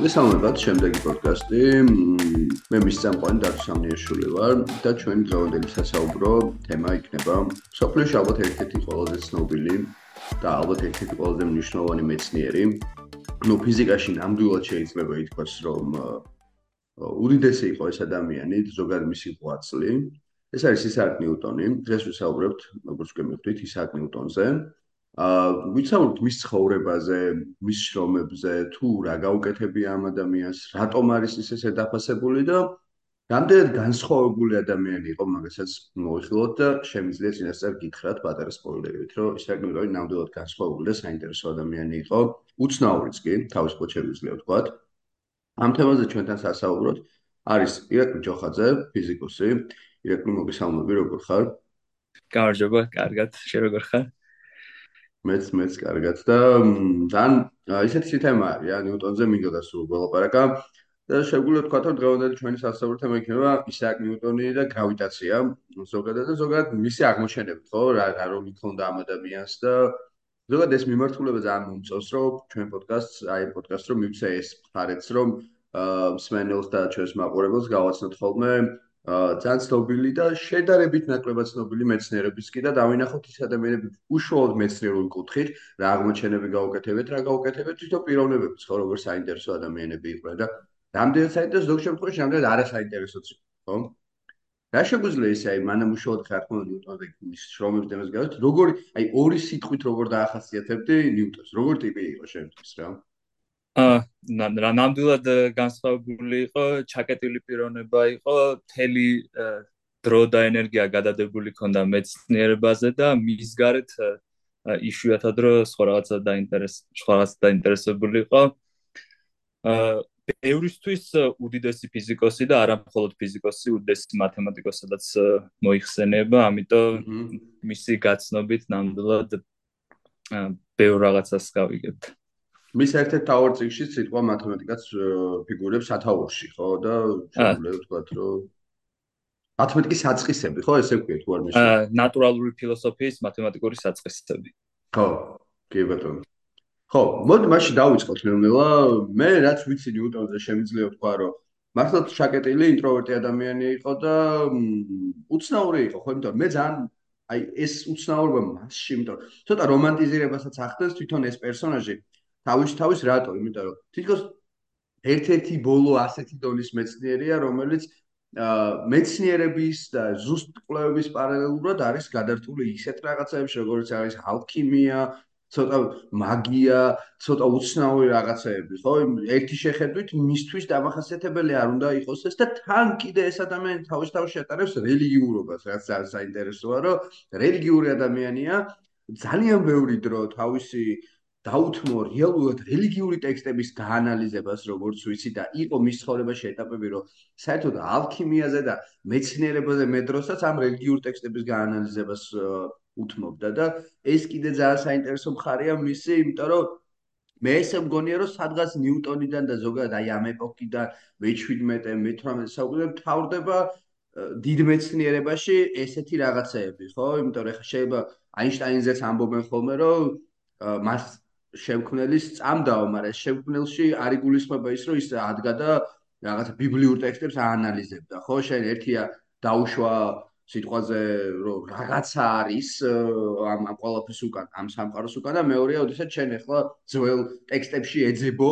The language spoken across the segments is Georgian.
მოგესალმებათ შემდეგი პოდკასტი. მე მის წამყვანი დათო სამნიაშვილი ვარ და ჩვენი დღევანდელი სასაუბრო თემა იქნება სოფლიოში ალბათ ერთ-ერთი ყველაზე ცნობილი და ალბათ ერთ-ერთი ყველაზე მნიშვნელოვანი მეცნიერი. ნუ ფიზიკაში ნამდვილად შეიძლება ითქვას, რომ უდიდესი იყო ეს ადამიანი, ზოგადად მისი ღვაწლი. ეს არის ისააკ ნიუტონი. დღეს ვისაუბრებთ, როგორც გემოვიდით, ისააკ ნიუტონზე. აა ვიცავთ მის ცხოვრებაზე, მის შრომებზე, თუ რა გაუკეთებია ამ ადამიანს, რატომ არის ის ესე დაფასებული და რამდენად განსხვავებული ადამიანი იყო, მაგასაც მოიხილოთ და შემიძლია წინასწარ გითხრათ პატარა სპოილერებით, რომ ის რეგულარულად ნამდვილად განსხვავებული და საინტერესო ადამიანი იყო, უცნაურიც კი, თავის პოჩ შეგვიძლია ვთქვათ. ამ თემაზე ჩვენთან სასაუბროთ არის ირაკლი ჯოხაძე, ფიზიკოსი. ირაკლი მოგესალმები, როგორ ხარ? გამარჯობა, კარგად, შე როგორ ხარ? მეც მეც კარგად. და ძალიან ისეთი თემა არის, ან ნიუტონზე მინდოდა სულ გველაპარაკა და შეგვიძლია თქვა, რომ დღევანდელი ჩვენი სასწავლო თემა იქნება ისააკ ნიუტონი და გრავიტაცია, ზოგადად და ზოგადად მისი აღმოჩენები, ხო, რა რა როლი ქონდა ამ ადამიანს და ზოგადად ეს მიმართულება ძალიან მომწონს, რომ ჩვენ პოდკასტს, აი პოდკასტს რომ მივცე ეს მხარეც, რომ მსმენელს და ჩვენს მაყურებელს გავაცნოთ ხოლმე ძალიან ცნობილი და შედარებით ნაკლებად ცნობილი მეცნიერების კი და დავინახოთ ის ადამიანები უშუალოდ მეცნიერული კუთხით რა აღმოჩენები გაუკეთებთ, რა გაუკეთებთ თვითონ პიროვნებებს, ხო, როგორ საინტერესო ადამიანები იყვნენ და რამდენად საინტერესო ზოგ შემთხვევაში რამდენად არასაინტერესოც იყო, ხო? რა შეგვიძლია ისე აი მანამ უშუალოდ ხარ ხო ნიუტონზე ის შრომებს დემოს გავეთ, როგორი აი ორი სიტყვით როგორ დაახასიათებდი ნიუტონს, როგორ ტიპი იყო შენთვის რა? აა ნამდვილად განსხვავებული იყო, ჩაკეტილი პიროვნება იყო, თელი დრო და ენერგია გადადებული ქონდა მეცნიერებაზე და მის გარეთ იშვიათად რო სხვა რაღაცა დაინტერეს, სხვა რაღაცა დაინტერესებული იყო. აა ევრისთვის უდიდესი ფიზიკოსი და არა მხოლოდ ფიზიკოსი, უდიდესი მათემატიკოსადაც მოიხსენება, ამიტომ მისი გაცნობით ნამდვილად ბევრ რაღაცას გავიგებთ. მის ერთ-ერთ თავარ წიგში სიტყვა მათემატიკაც ფიგურებს სათაურში, ხო და შეგვიძლია ვთქვათ, რომ მათემატიკის საწყისები, ხო, ესე ვქვია თუ არ აა ნატურალური ფილოსოფიის მათემატიკური საწყისები. ხო, კი ბატონო. ხო, მოდი მაშინ დავიწყოთ ნელ-ნელა. მე რაც ვიცი ნიუტონზე შემიძლია ვთქვა, რომ მართლაც შაკეტილი ინტროვერტი ადამიანი იყო და უცნაური იყო, ხო, იმიტომ მე ძალიან აი ეს უცნაურობა მასში, იმიტომ ცოტა რომანტიზირებასაც ახდენს თვითონ ეს პერსონაჟი. თავის თავის რატო? იმიტომ რომ თითქოს ერთ-ერთი ბოლო ასეთი დონის მეცნიერია, რომელიც აა მეცნიერების და ზუსტ კვლევების პარალელურად არის გადართული ისეთ რაღაცებში, როგორც არის ალქიმია, ცოტა მაგია, ცოტა უცნაური რაღაცები, ხო? ერთი შეხედვით მისთვის დამახასიათებელი არ უნდა იყოს ეს და თან კიდე ეს ადამიანი თავის თავში ატარებს რელიგიურობას, რაც ძალიან საინტერესოა, რომ რელიგიური ადამიანია, ძალიან ბევრი დრო თავისი დაუთმო რეალურად რელიგიური ტექსტების გაანალიზებას, როგორც ვიცი და იყო მის ცხოვრებაში ეტაპები, რომ საერთოდ ალქიმიაზე და მეცნიერებაზე მედროსაც ამ რელიგიურ ტექსტების გაანალიზებას უთმობდა და ეს კიდე ძალიან საინტერესო მხარეა მისი, იმიტომ რომ მე ესე მგონია, რომ სადღაც ნიუტონიდან და ზოგადად აი ამ ეპოქიდან მე-17, მე-18 საუკუნეებში თავდება დიდ მეცნიერებაში ესეთი რაღაცეები, ხო? იმიტომ რომ ხა შეიძლება აინშტაინზეც ამბობენ ხოლმე, რომ მას შევქმნელის წამდაო, მაგრამ შევქმნელში არ იგულისხმება ის, რომ ის ადგა და რაღაცა ბიბლიურ ტექსტებს აანალიზებდა, ხო? შენ ერთია დაუშვა სიტყვაზე, რომ რაღაცა არის ამ ამ ყოლაფის უკან, ამ სამყაროს უკან და მეორეა, ოდესაც შენ ახლა ძველ ტექსტებში ეძებო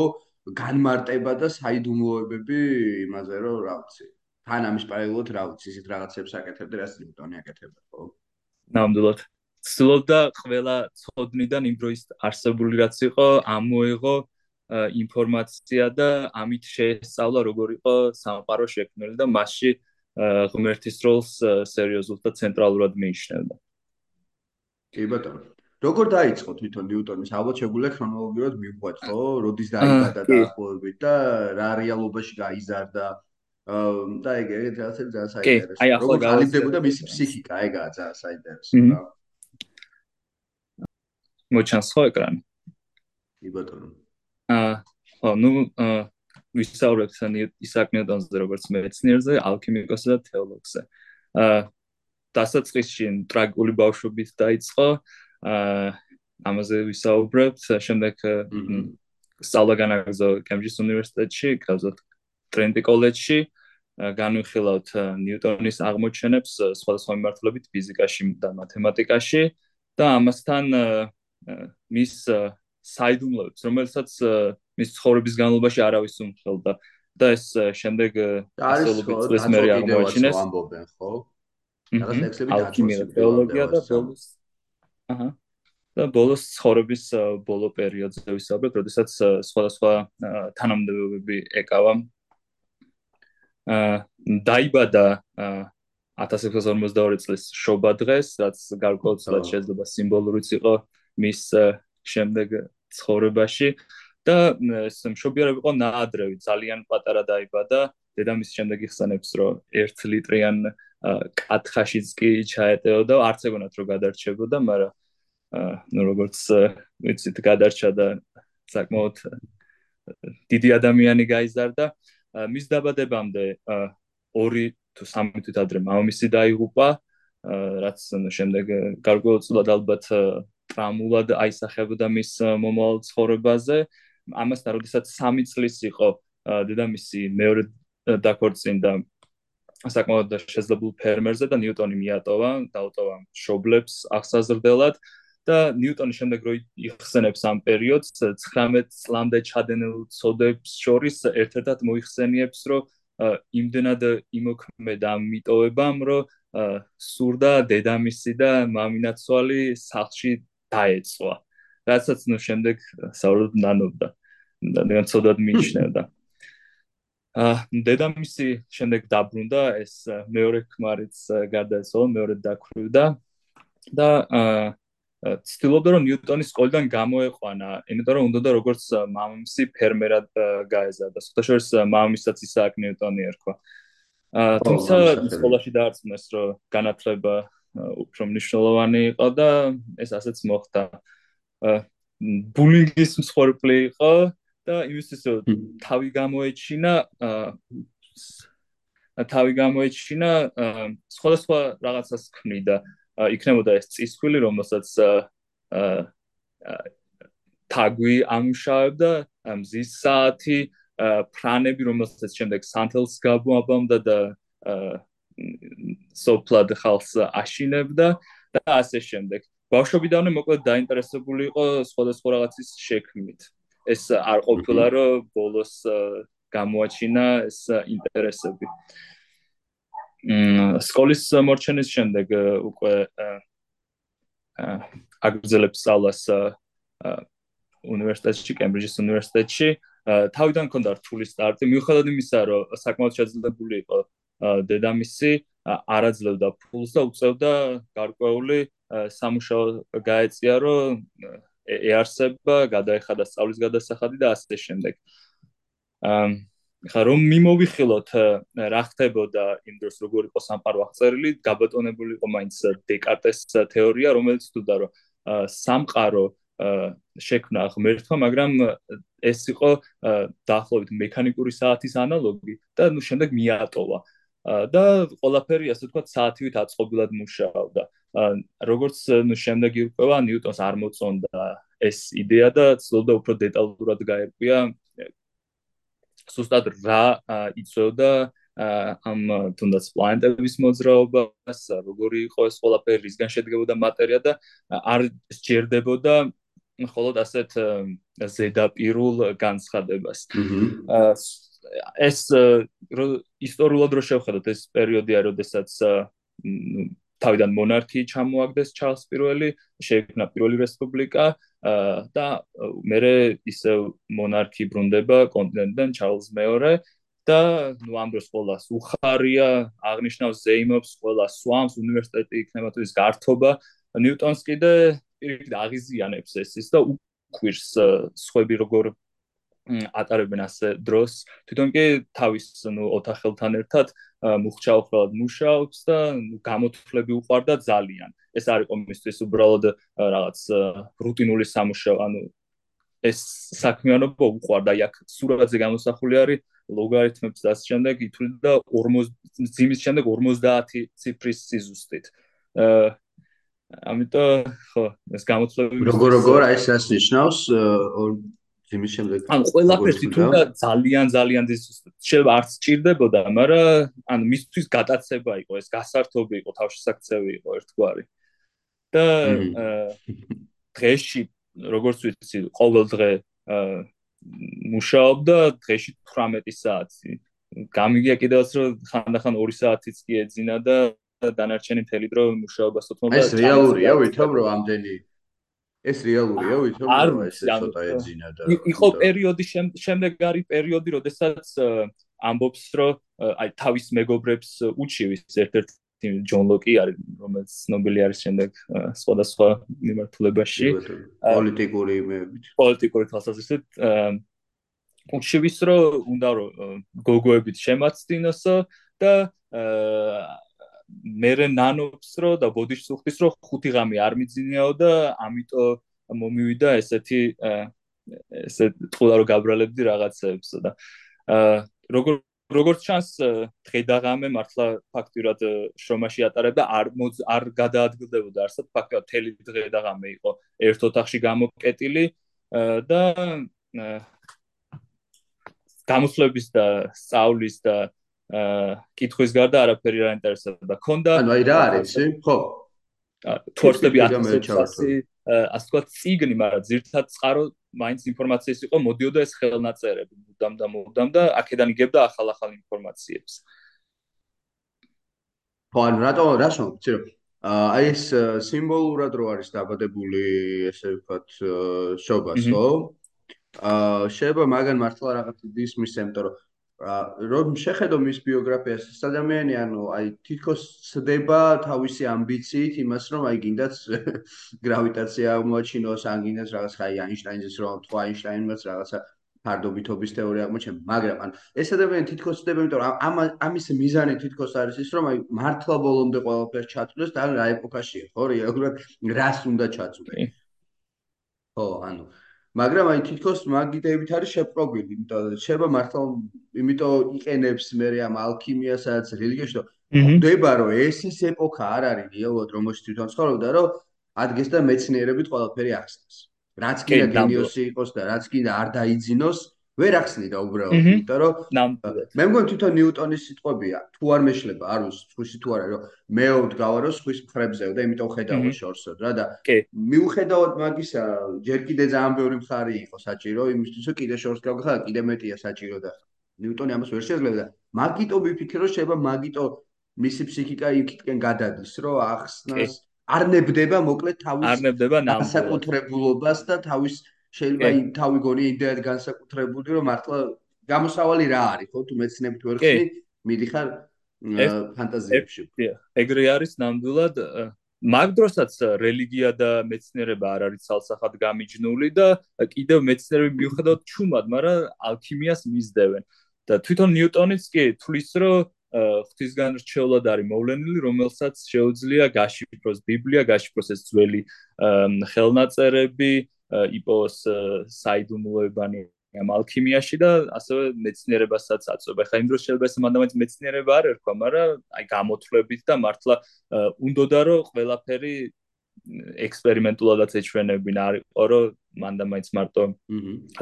განმარტება და საიდუმლოებები იმაზე, რომ რა ვიცი. თან ამის პარალელურად რა ვიცი, ისეთ რაღაცებს აკეთებდა, რაც ნიუტონი აკეთებდა, ხო? ნამდვილად. ცდილობდა ყველა ცოდნიდან იმ დროს არსებული რაც იყო ამოიღო ინფორმაცია და ამით შეესწავლა როგორ იყო სამყარო შექმნილი და მასში ღმერთის როლს სერიოზულად და ცენტრალურად მიიჩნევდა. კი ბატონო. როგორ დაიწყო თვითონ ნიუტონის ალბათ შეგვიძლია ქრონოლოგიურად მივყვეთ, ხო? როდის დაიბადა დაახლოებით და რა რეალობაში გაიზარდა? და ეგ ეგ რაღაცები ძალიან საინტერესოა. როგორ განვითარებოდა მისი ფსიქიკა, ეგაა ძალიან საინტერესო, რა. მოჩანს ხო ეკრანი? კი ბატონო. აა, ხო, ნუ აა ვისაუბრებთ ისააკ ნიუტონზე როგორც მეცნიერზე, ალქიმიკოსზე და თეოლოგზე. აა დასაწყისში ტრაგიკული ბავშვობით დაიწყო. აა ამაზე ვისაუბრებთ, შემდეგ სწავლა განაგრძო კემბრიჯის უნივერსიტეტში, კაცოთ ტრენტი კოლეჯში, განვიხილავთ ნიუტონის აღმოჩენებს სხვადასხვა მიმართულებით ფიზიკაში და მათემატიკაში და ამასთან მის საიდუმლოებს, რომელსაც მის ცხოვრების განმავლობაში არავის უმხელდა. და ეს შემდეგ ასეულობით წლის მერე აღმოაჩინეს. ამბობენ, ხო? რაღაც ექსლები დააჩვენეს თეოლოგია და ბოლოს აჰა. და ბოლოს ცხოვრების ბოლო პერიოდზე ვისაუბრეთ, როდესაც სხვადასხვა თანამდებობები ეკავა. დაიბადა 1652 წლის შობა დღეს, რაც გარკვეულწილად შეიძლება სიმბოლურიც იყო მის შემდეგ ცხოვრებაში და ეს მშობიარობა იყო ნაადრევი, ძალიან პატარა დაიბადა. დედამისის შემდეგ იხსენებს, რომ 1 ლიტრიან კათხაშიც კი ჩაეტეოდა, არც ეგონათ რომ გადარჩებოდა, მაგრამ ნუ როგორც ვიცით, გადარჩა და საკმაოდ დიდი ადამიანი გაიზარდა. მის დაბადებამდე 2 თუ 3 თვით ადრე მამამისი დაიღუპა, რაც შემდეგ გარკვეულწილად ალბათ ტრამულად აისახებდა მის მომავალ ცხოვრებაზე. ამასთან, როდესაც 3 წლის იყო დედამისი მეორე დაქორწინდა საკმაოდ შეძლებულ ფერმერზე და ნიუტონი მიატოვა, დაუტოვა შობლებს აღსაზრდელად. და ნიუტონი შემდეგ რო იხსენებს ამ პერიოდს 19 წლამდე ჩადენილ ცოდებს შორის ერთ-ერთად მოიხსენიებს რომ იმდენად იმოქმედა მიტოვებამ რომ სურდა დედამისი და მამინაცვალი სახლში დაეწვა რასაც ნუ შემდეგ საუბრობ ნანობდა და ნუ ცოდად მიიჩნევდა ა დედამისი შემდეგ დაბრუნდა ეს მეორე ქმარიც გარდაეცვალა მეორე დაქრუდა და აა ცდილობდა რომ ნიუტონი სკოლიდან გამოეყვანა, იმიტომ რომ უნდოდა როგორც მამამისი ფერმერად გაეზარდა. სულთაშორის მამამისაც ისააკ ნიუტონი ერქვა. აა თუმცა სკოლაში დაარწმუნეს რომ განათლება უფრო მნიშვნელოვანი იყო და ეს ასეც მოხდა. ბულინგის მსხვერპლი იყო და იმისთვის თავი გამოეჩინა თავი გამოეჩინა სხვადასხვა რაღაცას ქმნიდა. იქნებოდა ეს წისქვილი, რომელსაც თაგვი ამუშავებდა, მზის საათი, ფრანები, რომელსაც შემდეგ სანთელს გაბუაბამდა და სოფლად ხალხს აშინებდა და ასე შემდეგ. ბავშვობიდანვე მოკლედ დაინტერესებული იყო სხვადასხვა რაღაცის შექმნით. ეს არ ყოფილა რომ ბოლოს გამოაჩინა ეს ინტერესები. სკოლის მორჩენის შემდეგ უკვე აგრძელებს სწავლას უნივერსიტეტში, კემბრიჯის უნივერსიტეტში. თავიდან ჰქონდა რთული სტარტი, მიუხედავად იმისა, რომ საკმაოდ შეძლებული იყო დედამისი, არაძლევდა ფულს და უწევდა გარკვეული სამუშაო გაეწია, რომ ეარსება, გადაეხადა სწავლის გადასახადი და ასე შემდეგ. აა ხა რომ მიმოვიხილოთ რა ხდებოდა იმ დროს როგორ იყო სამყარო აღწერილი გაბატონებული იყო მაინც დეკარტეს თეორია რომელიც თუდა რომ სამყარო შექმნა ღმერთმა მაგრამ ეს იყო დაახლოებით მექანიკური საათის ანალოგი და ნუ შემდეგ მიატოვა და ყველაფერი ასე ვთქვათ საათივით აწყობილად მუშაობდა როგორც შემდეგ ირკვევა ნიუტონს არ მოწონდა ეს იდეა და ცდილობდა უფრო დეტალურად გაერკვია სუსტად რა იწევდა ამ თუნდაც პლანეტების მოძრაობას, როგორი იყო ეს ყველაფერი, რისგან შედგებოდა მატერია და არ სჭირდებოდა მხოლოდ ასეთ ზედაპირულ განცხადებას. ეს ისტორიულად რო შევხედოთ ეს პერიოდია, როდესაც თავიდან მონარქი ჩამოაგდეს ჩარლს პირველი, შეექმნა პირველი რესპუბლიკა და მე ისე მონარქი ბრუნდება კონტინენტიდან ჩარლს მეორე და ნუ ამ დროს ყოველას უხარია, აღნიშნავს ზეიმობს, ყველა სვამს უნივერსიტეტი იქნება თუ ის გართობა. ნიუტონს კიდე პირიქით აღიზიანებს ეს ის და უკვირს სხვები როგორ ატარებენ ასე დროს. თვითონ კი თავის ნუ ოთახელთან ერთად მუხჩაუხრად მუშაობს და გამოთვლები უყარდა ძალიან. ეს არ იყო მისთვის უბრალოდ რაღაც რუტინული სამუშაო ანუ ეს საქმიანობა უყარდა აი აქ სურათზე გამოსახული არის ლოგარითმებს და ამ შემდეგ ითვლიდა 40 ძიმის შემდეგ 50 ციფრის სიზუსტით. აა ამიტომ ხო ეს გამოთვლები როგორ როგორ აი ეს ნიშნავს ძიმის შემდეგ ან ყველაფერს თუნდა ძალიან ძალიან შეიძლება არც ჭირდებოდა მაგრამ ან მისთვის გადაცება იყო ეს გასართობი იყო თავშესაქცევი იყო ერთგვარი. და დღეში როგორც ვიცი ყოველ დღე მუშაობდა დღეში 18 საათი. გამიგია კიდევაც რომ ხანდახან 2 საათიც კი ეძინა და დანარჩენი თელი დრო მუშაობას უთმობდა ეს რეალურია ვითომ რომ ამდენი ეს რეალურია ვითომ რომ ეს ცოტა ეძინა და იყო პერიოდი შემდეგ არის პერიოდი როდესაც ამბობს რომ აი თავის მეგობრებს უჩივის. ერთ-ერთი ჯონ ლოკი არის რომელიც ნობელი არის შემდეგ სხვადასხვა მიმართულებაში. პოლიტიკური იმებით პოლიტიკური თვალსაზრისით უჩივის რომ უნდა რომ გოგოებით შემაცდინოსო და მერე ნანობს რომ და ბოდიში სუხტის რომ ხუთი ღამე არ მიძინეაო და ამიტომ მომივიდა ესეთი ესე თყულა რომ გაბრალებდი რაღაცებს და როგორ როგორც ჩანს დღე და ღამე მართლა ფაქტურად შრომაში ატარებდა არ არ გადაადგილდებოდა არსად ფაქტად თელი დღე და ღამე იყო ერთ ოთახში გამოკეტილი და გამოსვლების და სწავლის და კითხვის გარდა არაფერი არ ინტერესებდა. ქონდა ანუ აი რა არის, ხო? თორსები ასოციაცი, ასე თქვა ციგნი, მაგრამ ზირთად წყარო მაინც ინფორმაციის იყო, მოდიოდა ეს ხელნაწერები, მუდამ და მუდამ და აქედან იგებდა ახალ-ახალ ინფორმაციებს. ხო, ანუ რატო რა შევცი რომ აი ეს სიმბოლურად რო არის დაბადებული, ესე ვთქვათ, შობას, ხო? აა შეიძლება მაგან მართლა რაღაც დისმის, იმიტომ რომ რომ შეხედო მის ბიოგრაფიას ეს ადამიანი ანუ აი თითქოს ცდება თავისი ამბიციით იმას რომ აი გინდაც გრავიტაცია აღმოაჩინოს ან გინდაც რაღაც აი აინშტაინის რომ თქვა აინშტაინმაც რაღაცა ფარდობითობის თეორია აღმოჩენ მაგრამ ან ეს ადამიანი თითქოს ცდება იმიტომ რომ ამ ამის მიზანი თითქოს არის ის რომ აი მართლა ბოლომდე ყველაფერს ჩაწვდეს და რა ეპოქაშია ხო რეალურად რას უნდა ჩაწვდე ხო ანუ მაგრამ აი თითქოს მაგიდეებით არის შეპრობილი, იმიტომ რომ შეიძლება მართლა იმიტომ იყენებს მე ამ ალქიმიასაც, რელიგიაში და ხვდება რომ ეს ის ეპოქა არ არის რეალურად რომელშიც თვითონ ცხოვრობდა, რომ ადგეს და მეცნიერებით ყველაფერი ახსნას. რაც კიდე გენიოსი იყოს და რაც კიდე არ დაიძინოს, ვერ ახსნიდა უბრალოდ, იმიტომ რომ მე მგონი თვითონ ნიუტონის სიტყვებია, თუ არ მეშლება, არ უსს, სხვისი თუ არა, რომ მეო დგავა სხვის მხრებზეო და იმიტომ ხედავ შორსო რა და მიუხედავად მაგისა, ჯერ კიდე ძალიან ბევრი მხარი იყო საჭირო იმისთვის, რომ კიდე შორს გავხდა, კიდე მეტია საჭირო და ნიუტონი ამას ვერ შეძლებს და მაგიტო ვიფიქრო, შეიძლება მაგიტო მისი ფსიქიკა იქითკენ გადადის, რომ ახსნას. არ ნებდება მოკლედ თავის არ ნებდება ნამსაკუთრებულობას და თავის შეიძლება იმ თავი გონი იდეად განსაკუთრებული რომ მართლა გამოსავალი რა არის ხო თუ მეცნიერით ვერ ხსნი მიდიხარ ფანტაზიებში ეგრე არის ნამდვილად მაგ დროსაც რელიგია და მეცნიერება არ არის ცალსახად გამიჯნული და კიდევ მეცნიერები მიუხედავად ჩუმად მაგრამ ალქიმიას მისდევენ. და თვითონ ნიუტონიც კი თulis რომ ღვთისგან რჩეულად არის მოვლენილი რომელსაც შეუძლია გაშიფროს ბიბლია გაშიფროს ეს ძველი ხელნაწერები იპოვოს საიდუმლოებანი ამ ალქიმიაში და ასევე მეცნიერებასაც აწვევდა. ხა იმ დროს შეიძლება ეს მანდამაც მეცნიერება არ ერქვა, მაგრამ აი გამოთვლებით და მართლა უნდოდა რომ ყველაფერი ექსპერიმენტულადაც ეჩვენებინა, არ იყო რომ მანდამაც მარტო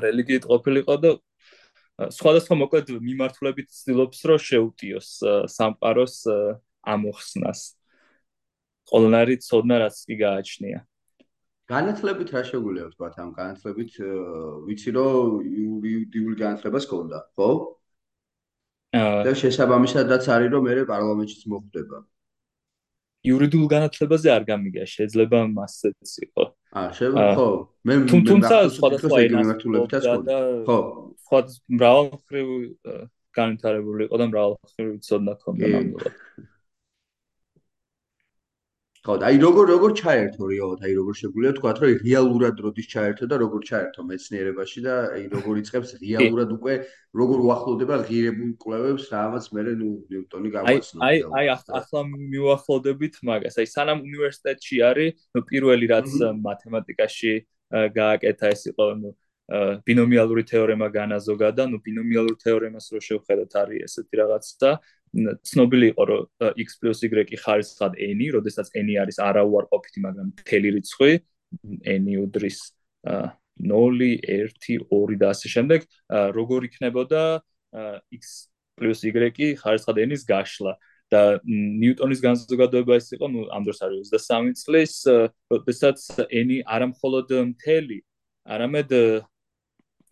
რელიგიით ყოფილიყო და სხვადასხვა მოკლედ მიმართულებით ცდილობს რომ შეუტიოს სამყაროს ამოხსნას. ყველანაირი ცოდნა რაც კი გააჩნია. განათლებით რა შეგვიძლია ვთქვა ამ განათლებით ვიცი რომ იურიდიული განათლებას ქონდა ხო? და შესაბამისადაც არის რომ მე პარლამენტშიც მოხვდება. იურიდიულ განათლებაზე არ გამიგია, შეიძლება მასეც იყო. აა შეიძლება ხო. მე თუმცა სხვადასხვა ენათლებითაც ქონდა. ხო. სხვა მრავალხრივ განვითარებული იყო და მრავალხრივ ცოდნა ქონდა ნამდვილად. ხო, აი როგორ როგორ ჩაერთო რეალურად, აი როგორ შეგვიძლია თქვა, რომ რეალურად როდის ჩაერთო და როგორ ჩაერთო მეცნიერებაში და აი როგორ იწყებს რეალურად უკვე როგორ უახლოვდება ღირებულ კვლევებს, რამაც მე ნუ ნიუტონი გავაცნო. აი აი ახლა მიუახლოვდებით მაგას. აი სანამ უნივერსიტეტში არის, ნუ პირველი რაც მათემატიკაში გააკეთა ეს იყო, ნუ ბინომიალური თეორემა განაზოგა და ნუ ბინომიალურ თეორემას რო შევხედოთ არის ესეთი რაღაცა ცნობილი იყო რომ x + y ხარისხად n-ი, როდესაც n-ი არის არაუარყოფითი, მაგრამ მთელი რიცხვი n-ი უდრის 0 1 2 და ასე შემდეგ როგორ იქნებოდა x + y ხარისხად ენის გაშლა და ნიუტონის განზოგადოება ის იყო, ну, ამ დროს არის 23 წლის, როდესაც ენი არამხოლოდ მთელი, არამედ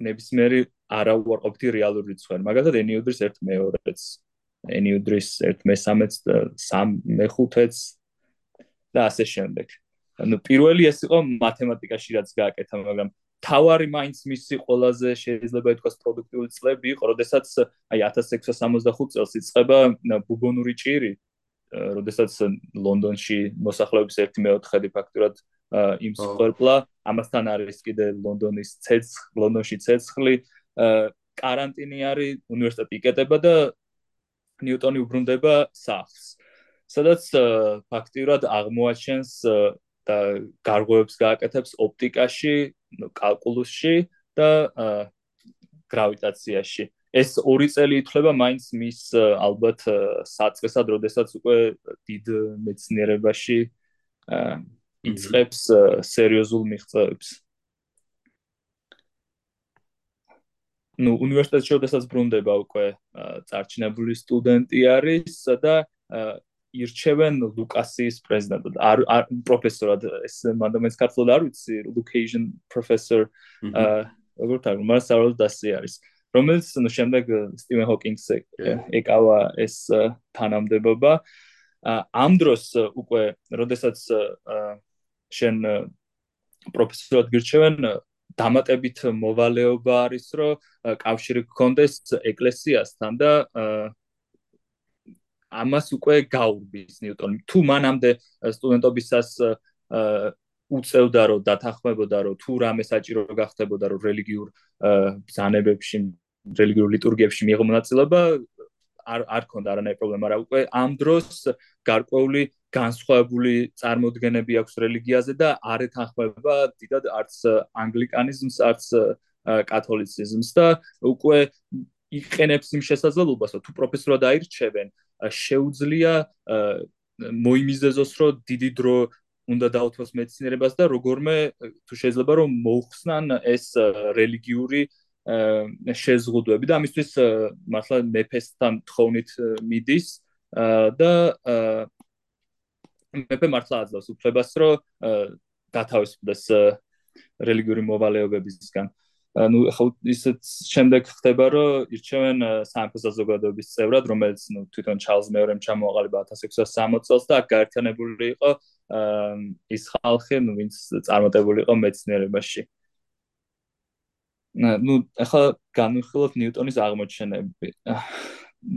ნებისმიერი არაუარყოფითი რეალური რიცხვი. მაგალითად, ენი უდრის 1/2-ს, ენიუდრის 1/13-ს, 3/5-ს და ასე შემდეგ. ანუ პირველი ეს იყო მათემატიკაში რაც გააკეთა, მაგრამ თავარი მაინც მისი ყველაზე შეიძლება ითქვას პროდუქტიული წლები იყო, როდესაც აი 1665 წელს იწყება ბუბონური ჭირი, როდესაც ლონდონში მოსახლეობის 1/4 ფაქტურად იმსხვერპლა, ამასთან არის კიდე ლონდონის ცეცხლი, ლონდონში ცეცხლი, კარანტინი არის, უნივერსიტეტი იკეტება და ნიუტონი უბრუნდება სახლს სადაც ფაქტიურად აღმოაჩენს და გარღვევებს გააკეთებს ოპტიკაში, კალკულუსში და გრავიტაციაში. ეს ორი წელი ითვლება მაინც მის ალბათ საწყისად, როდესაც უკვე დიდ მეცნიერებაში იწყებს სერიოზულ მიღწევებს. Ну უნივერსიტეტში შესაძლოა ბრუნდება უკვე წარჩინებული სტუდენტი არის და ირჩევენ ლუკასის პრეზიდენტად. არ პროფესორად ეს მანდამენს ქართულად არ ვიცი education professor როგორ თქმა უნდა მასავალ დასი არის. რომელიც ნუ შემდეგ სტივენ ჰოკინგს ეკავა ეს თანამდებობა. ამ დროს უკვე როდესაც შენ პროფესორად გირჩევენ დამატებით მოვალეობა არის რომ კავშირი გქონდეს ეკლესიასთან და ამას უკვე გაურბის ნიუტონი. თუ მანამდე სტუდენტობისას უწევდა რომ დათანხმებოდა რომ თუ რამე საჭირო გახდებოდა რომ რელიგიურ ბრძანებებში, რელიგიურ ლიტურგიებში მიიღო მონაწილეობა, არ არ ქონდა არანაირი პრობლემა, მაგრამ უკვე ამ დროს გარკვეული განსხვავებული წარმოდგენები აქვს რელიგიაზე და არ ეთანხმება დიდად არც ანგლიკანიზმს, არც კათოლიციზმს და უკვე იყენებს იმ შესაძლებლობას, რომ თუ პროფესორად აირჩევენ, შეუძლია მოიმიზეზოს, რომ დიდი დრო უნდა დაუთმოს მეცნიერებას და როგორმე თუ შეიძლება რომ მოუხსნან ეს რელიგიური შეზღუდვები და ამისთვის მართლა მეფესთან თხოვნით მიდის და მეფე მართლა აძლევს უფლებას, რომ გათავისუფლდეს რელიგიური მოვალეობებისგან. ანუ ხო ისეც შემდეგ ხდება, რომ ირჩევენ სამეფო საზოგადოების წევრად, რომელიც ნუ თვითონ ჩარლზ მეორემ ჩამოაყალიბა 1660 წელს და აქ გაერთიანებული იყო ის ხალხი, ნუ ვინც წარმატებული იყო მეცნიერებაში. ну ახლა განვიხილოთ ნიუტონის აღმოჩენები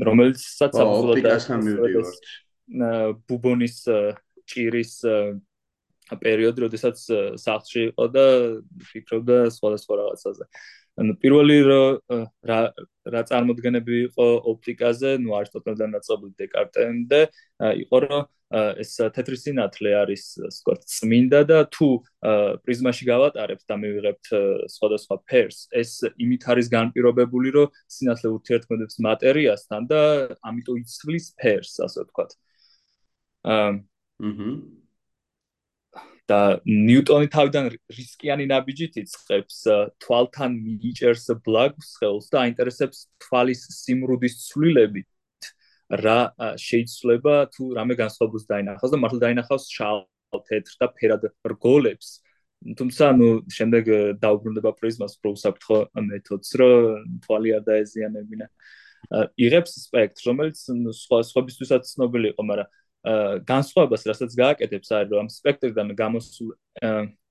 რომელიცაც აბსოლუტურად ოპტიკასთან მივდივართ ბუბონის ჭირის პერიოდი, როდესაც სახლში იყო და ფიქრობდა სხვადასხვა რაღაცაზე. ანუ პირველი რა რა წარმოდგენები იყო ოპტიკაზე, ну არისტოტელიდან დაწყებული დეკარტემდე, იყო რომ ეს თეთრი სინათლე არის, ვთქვათ, წმინდა და თუ პრიზმაში გავატარებთ და მივიღებთ სხვადასხვა ფერს, ეს იმით არის განპირობებული, რომ სინათლე ურთიერთქმედებს მატერიასთან და ამიტომ იცვლის ფერს, ასე ვთქვათ. აა აჰა და ნიუტონი თავიდან რისკიანი ნაბიჯით იწყებს თვალთან მიიჭერს ბლაგს ხელს და აინტერესებს თვალის სიმრუდის ცვლილებით რა შეიძლება თუ რამე განსხვავებას დაინახავს და მართლა დაინახავს შავ თეთრ და ფერად რგოლებს. თუმცა ნუ შემდეგ დაუბრუნდება პრიზმას პროსაფთხო მეთოდს რომ თვალი არ დაეზიანებინა. იღებს სპექტრ რომელიც სხვა სხვებისთვისაც ცნობილი იყო მაგრამ განსხვავებას რასაც გააკეთებს არის რომ ამ სპექტრიდან გამოსულ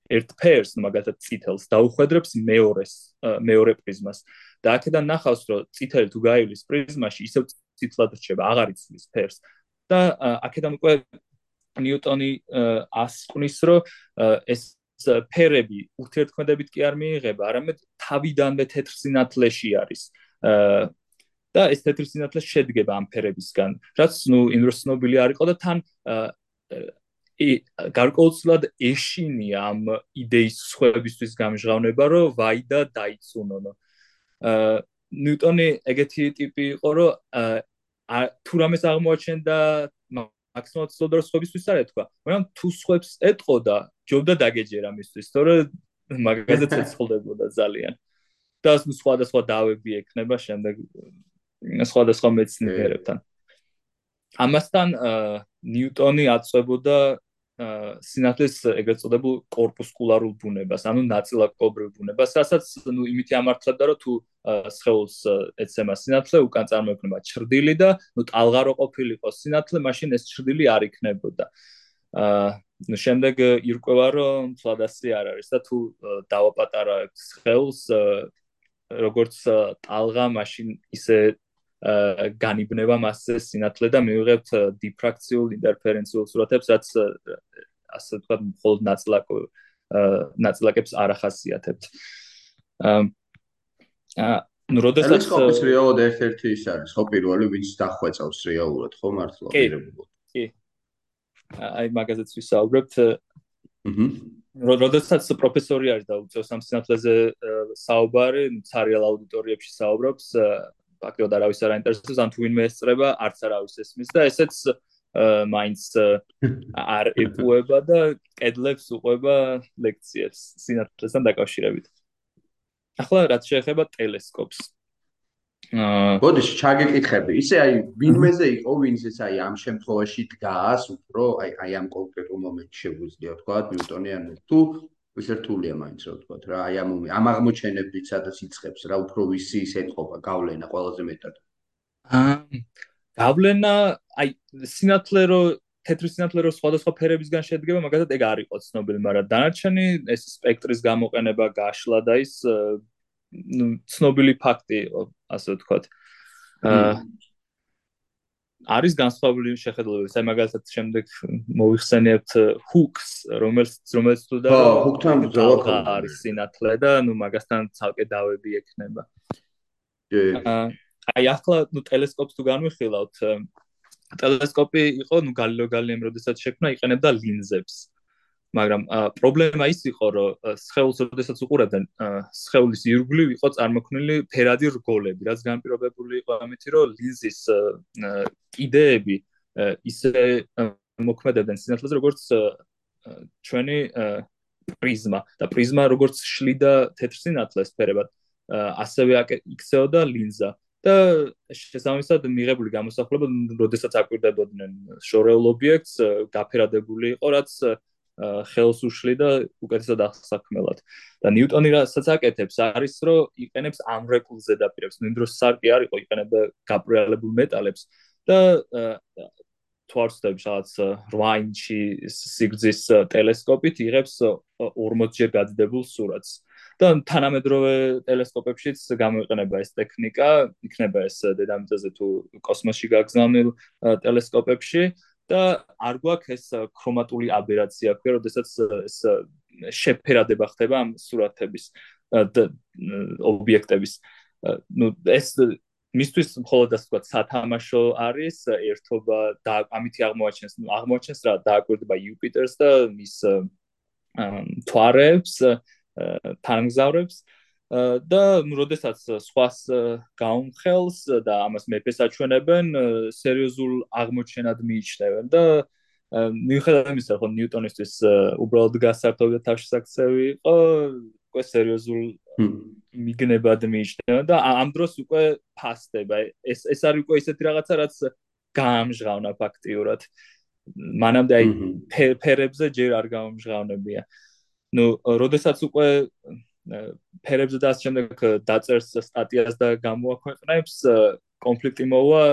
ერთ ფერს მაგალითად წითელს დაუხვედრებს მეორეს მეორე პრიზმას. და აქედან ნახავს რომ წითელი თუ გაივლის პრიზმაში ისევ წითლად რჩება აღარ იცვლის ფერს. და აქედან უკვე ნიუტონი ასკვნის რომ ეს ფერები ურთიერთქმედებით კი არ მიიღება არამედ თავიდანვე თეთრ სინათლეში არის და ეს თეთრი სინათლე შედგება ამ ფერებისგან, რაც ნუ იმ დროს ცნობილი არ იყო და თან ი გარკვეულწილად ეშინია ამ იდეის სხვებისთვის გამჟღავნება, რომ ვაი და დაიცუნონო. აა ნიუტონი ეგეთი ტიპი იყო, რომ თუ რამეს აღმოაჩენდა მაქსიმალურად სწორად სხვებისთვის არ ეთქვა, მაგრამ თუ სხვებს ეთყოდა, ჯობდა დაგეჯერა მისთვის, თორე მაგაზე ცეცხლდებოდა ძალიან და სხვადასხვა დავები ექნება შემდეგ სხვადასხვა მეცნიერებთან ამასთან ნიუტონი აწვებოდა სინათლის ეგრეთ წოდებულ კორპუსკულარულ ბუნებას, ანუ ნაწილაკობრივ ბუნებას, რასაც ნუ იმითი ამართლებდა, რომ თუ სხეულს ეცემა სინათლე, უკან წარმოიქმნება ჭრდილი და ნუ ტალღარო ყოფილიყო სინათლე, მაშინ ეს ჭრდილი არ იქნებოდა. აა ნუ შემდეგ ირკვევა, რომ თლადასი არ არის და თუ დავაპატარებთ სხეულს როგორც ტალღა, მაშინ ისე განიბნება მასზე სინათლე და მივიღებთ დიფრაქციულ ინტერფერენციულ სურათებს, რაც ასე ვთქვათ, მხოლოდ ნაწლაკო ნაწლაკებს არ ახასიათებთ. აა ну, როდესაც ტელესკოპის რეალურად ერთ-ერთი ის არის, ხო, პირველი, ვინც დახვეწავს რეალურად, ხო, მართლა? კი. კი. აი, მაგაზეც ვისაუბრებთ. აჰა. როდესაც პროფესორი არის და უწევს ამ სინათლეზე საუბარი, ცარიელ აუდიტორიებში საუბრობს, ფაქტობრივად არავის არ აინტერესებს ან თუ ვინმე ესწრება არც არავის ესმის და ესეც მაინც არ ეპუება და კედლებს უყვება ლექციებს სინათლესთან დაკავშირებით. ახლა რაც შეეხება ტელესკოპს. აა ბოდიში ჩაგეკითხები. ისე აი ვინმეზე იყო ვინცეც აი ამ შემთხვევაში დგას უფრო აი აი ამ კონკრეტულ მომენტში შეგვიძლია თქვა ნიუტონი ან თუ ის რთულია მაინც რა ვთქვა რა აი ამ ამ აღმოჩენებით სადაც იწყებს რა უფრო ვისი ის ეთყობა გავლენა ყველაზე მეტად. აა გავლენა აი სინათლე რო თეთრი სინათლე რო სხვადასხვა ფერებისგან შედგება მაგალითად ეგ არ იყო ცნობილი მაგრამ დანარჩენი ეს სპექტრის გამოყენება გაშლა და ის ცნობილი ფაქტი იყო ასე ვთქვა აა არის განსხვავებული შეხედულებები. აი მაგალითად შემდეგ მოიხსენებთ ჰუკს, რომელიც რომელიც თუ და ჰუკთან ბრძოლა არის სინათლე და ნუ მაგასთან ცალკე დავები ექნება. კი. აი ახლა ნუ ტელესკოპს თუ განვიხილავთ, ტელესკოპი იყო ნუ გალილეო გალილეიმ როდესაც შექმნა, იყენებდა ლინზებს. მაგრამ პრობლემა ის იყო, რომ სხეულს როდესაც უყურებდნენ, სხეულის ირგვლივ იყო წარმოქმნილი ფერადი რგოლები, რაც განპირობებული იყო ამით, რომ ლინზის კიდეები ისე მოქმედებდნენ სინათლეზე, როგორც ჩვენი პრიზმა და პრიზმა როგორც შლიდა თეთრ სინათლეს ფერებად, ასევე იქცეოდა ლინზა. და შესაბამისად მიღებული გამოსახულება, როდესაც აკვირდებოდნენ შორეულ ობიექტს, გაფერადებული იყო, რაც ხელს უშლი და უკეთესად ახსაქმელად. და ნიუტონი რასაც აკეთებს, არის რომ იყენებს ამრეკულ ზედაპირებს. ნუ იმ დროს სარკი არ იყო, იყენებდა გაპრიალებულ მეტალებს და თვარცდებს რაღაც 8 ინჩი სიგრძის ტელესკოპით იღებს 40-ჯერ გადადებულ სურათს. და თანამედროვე ტელესკოპებშიც გამოიყენება ეს ტექნიკა, იქნება ეს დედამიწაზე თუ კოსმოსში გაგზავნილ ტელესკოპებში. და არ გვაქვს ეს ქრომატული აბერაცია, ქვია, როდესაც ეს შეფერადება ხდება ამ სურათების ობიექტების. ნუ ეს მისთვის მხოლოდ ასე ვთქვათ, სათამაშო არის, ერთობა და ამითი აღმოაჩენს, ნუ აღმოაჩენს რა დააკვირდება იუპიტერს და მის თვარებს, თანგზავრებს. და როდესაც სხვას გაუმხელს და ამას მეფეს აჩვენებენ სერიოზულ აღმოჩენად მიიჩნევენ და მიუხედავად იმისა რომ ნიუტონისტვის უბრალოდ გასართობი თავშესაქცევი იყო უკვე სერიოზულ მიგნებად მიიჩნევენ და ამ დროს უკვე ფასდება. ეს ეს არის უკვე ისეთი რაღაცა რაც გაამჟღავნა ფაქტიურად. მანამდე აი ფერებზე ჯერ არ გამჟღავნებია ну, როდესაც უკვე ფერებზე და ამ შემდეგ დაწერს სტატიას და გამოაქვეყნებს კონფლიქტი მოვა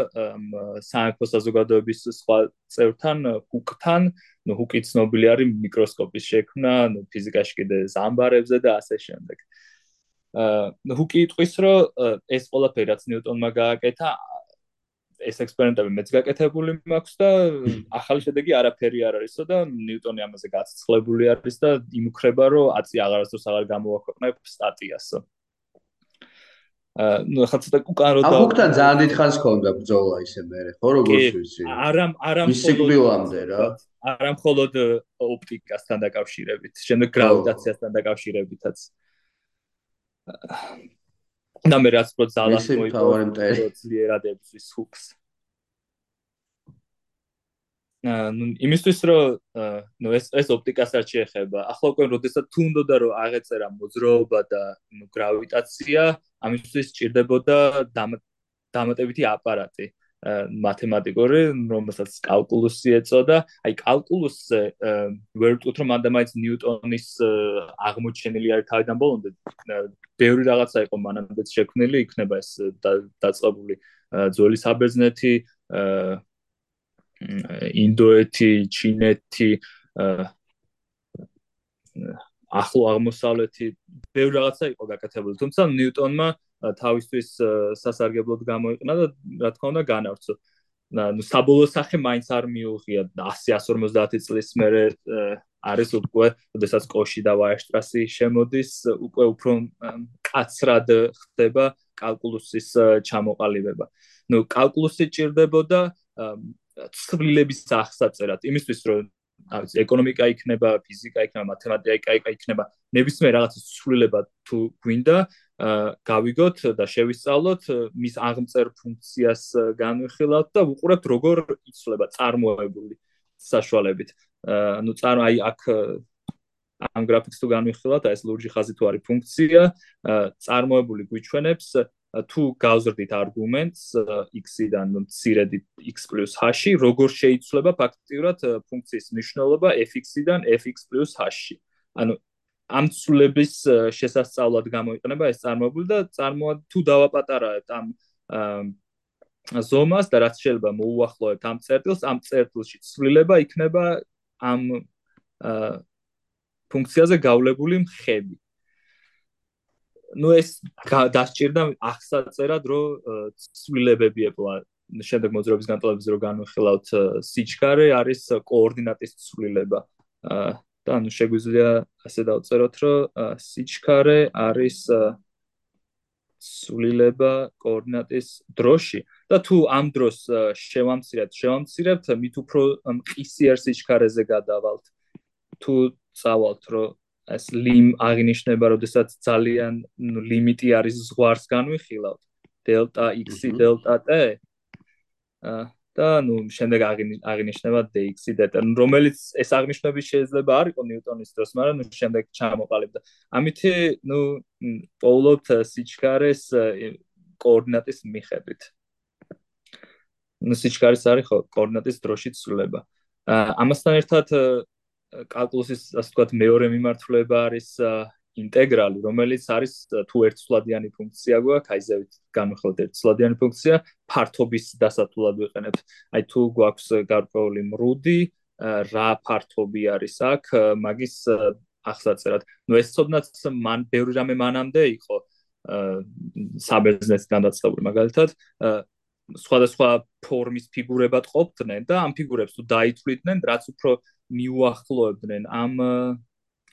საერთო საზოგადოების სხვა წევრთან ჰუკთან. ნუ ჰუკი ცნობილი არის მიკროსკოპის შექმნა ნუ ფიზიკაში კიდე ზამბარებზე და ასე შემდეგ. აა ჰუკი იტყვის რომ ეს ყველაფერი რაც ნიუტონმა გააკეთა ეს ექსპერიმენტები მეც გაკეთებული მაქვს და ახალი შედეგი არაფერი არ არისო და ნიუტონი ამაზე გაცხრებული არის და იმუქრება რომ აწი აღარასდროს აღარ გამოაქვეყნებ სტატიას. აა ნუ ხა ცოტა უკან რო და აბუქთან ძალიან დიდხანს ქონდა ბრძოლა ისე მე ხო როგორც ვიცი. არამ არამ მხოლოდ რა. არამ მხოლოდ ოპტიკასთან დაკავშირებით, შემდეგ გრავიტაციასთან დაკავშირებითაც. და მე რაც პრო ძალას მოიწონა ძლიერადებს ის ჰუქს ნუ იმისთვის რომ ნუ ეს ეს ოპტიკას არ შეეხება. ახლა უკვე როდესაც თუ უნდა რომ აღეწერა მოძრაობა და ნუ გრავიტაცია, ამისთვის სჭირდებოდა დამატებითი აპარატი. მათემატიკური, რომელსაც კალკულუსი ეწოდა. აი კალკულუსზე ვერ ვთქვით რომ ადამიანის ნიუტონის აღმოჩენილი არის თავიდან ბოლომდე. ბევრი რაღაცა იყო მანამდე შექმნილი, იქნება ეს დაწყებული ძველი საბერძნეთი, ინდოეთი, ჩინეთი, ახლო აღმოსავლეთი, ბევრი რაღაცა იყო გაკეთებული. თუმცა ნიუტონმა თავისთვის სასარგებლოდ გამოიყენა და რა თქმა უნდა განავრცო. ნუ საბოლოო სახე მაინც არ მიუღია 100-150 წლის მერე არის უკვე, ოდესაც კოში და ვაერშტრასი შემოდის, უკვე უფრო კაცრად ხდება კალკულუსის ჩამოყალიბება. ნუ კალკულუსი ჭირდებოდა ცვლილების აღსაწერად, იმისთვის რომ აი ეკონომიკა იქნება, ფიზიკა იქნება, მათემატიკა იქნება, ნებისმიერ რაღაცის ცვლილება თუ გვინდა, გავიგოთ და შევისწავლოთ მის აღმწერ ფუნქციას განვიხილავთ და უყურებთ როგორ იცვლება წარმოებული საშუალებით. ანუ წარ აი აქ ამ გრაფიკს თუ განვიხილავთ, ეს ლურჯი ხაზი თუ არის ფუნქცია, წარმოებული გვიჩვენებს თუ გავზრდით არგუმენტს x-დან მცირედი x + h-ში, როგორ შეიცვლება ფაქტიურად ფუნქციის მნიშვნელობა f(x)-დან f(x + h-ში. ანუ ამ ცვლილების შესასწავლად გამოიყენება ეს წარმოებული და წარმოა თუ დავაპატარებთ ამ ზომას და რაც შეიძლება მოუახლოვებთ ამ წერტილს, ამ წერტილში ცვლილება იქნება ამ ფუნქციაზე გავლებული მხები. Ну ეს დასჭირდა ახსაწერად რომ ცვლილებები ეყვა შემდეგ მოძრაობის განტოლებაზე რომ განვიხილავთ სიჩქარე არის კოორდინატის ცვლილება. და ანუ შეგვიძლია ასე დავწეროთ რომ სიჩქარე არის ცვლილება კოორდინატის დროში. და თუ ამ დროს შევამცირებთ შევამცირებთ მით უფრო მყისიერ სიჩქარეზე გადავალთ. თუ წავალთ რომ ეს ლიმ აღინიშნება, როდესაც ძალიან ლიმიტი არის ზღვარს განვიხილავთ. დელტა x-ი, დელტა t. და ნუ შემდეგ აღინიშნება dx-ი და t, რომელიც ეს აღნიშნები შეიძლება არ იყოს ნიუტონის დროს, მაგრამ ნუ შემდეგ ჩამოყალიბდა. ამითი ნუ პოულობთ სიჩქარეს კოორდინატის მიხედვით. ნუ სიჩქარის არის ხო კოორდინატის დროში ცვლილება. ამასთან ერთად კალკულუსის ასე ვთქვათ მეორე მიმართულება არის ინტეგრალი, რომელიც არის თუ ერთსვლადიანი ფუნქცია გვაქვს, აი ზევით განვიხილოთ ერთსვლადიანი ფუნქცია, ფართობის დასათულად ვიყენებთ. აი თუ გვაქვს გარკვეული მრუდი, რა ფართობი არის აქ, მაგის ახსაწერად. ნუ ეს ცოდნაც მან ბევრი რამე მანამდე იყო საბერძნეთს განაცხადებული, მაგალითად, სხვადასხვა ფორმის ფიგურებად ყოფდნენ და ამ ფიგურებს თუ დაითვლიდნენ, რაც უფრო მიუახლოვებდნენ ამ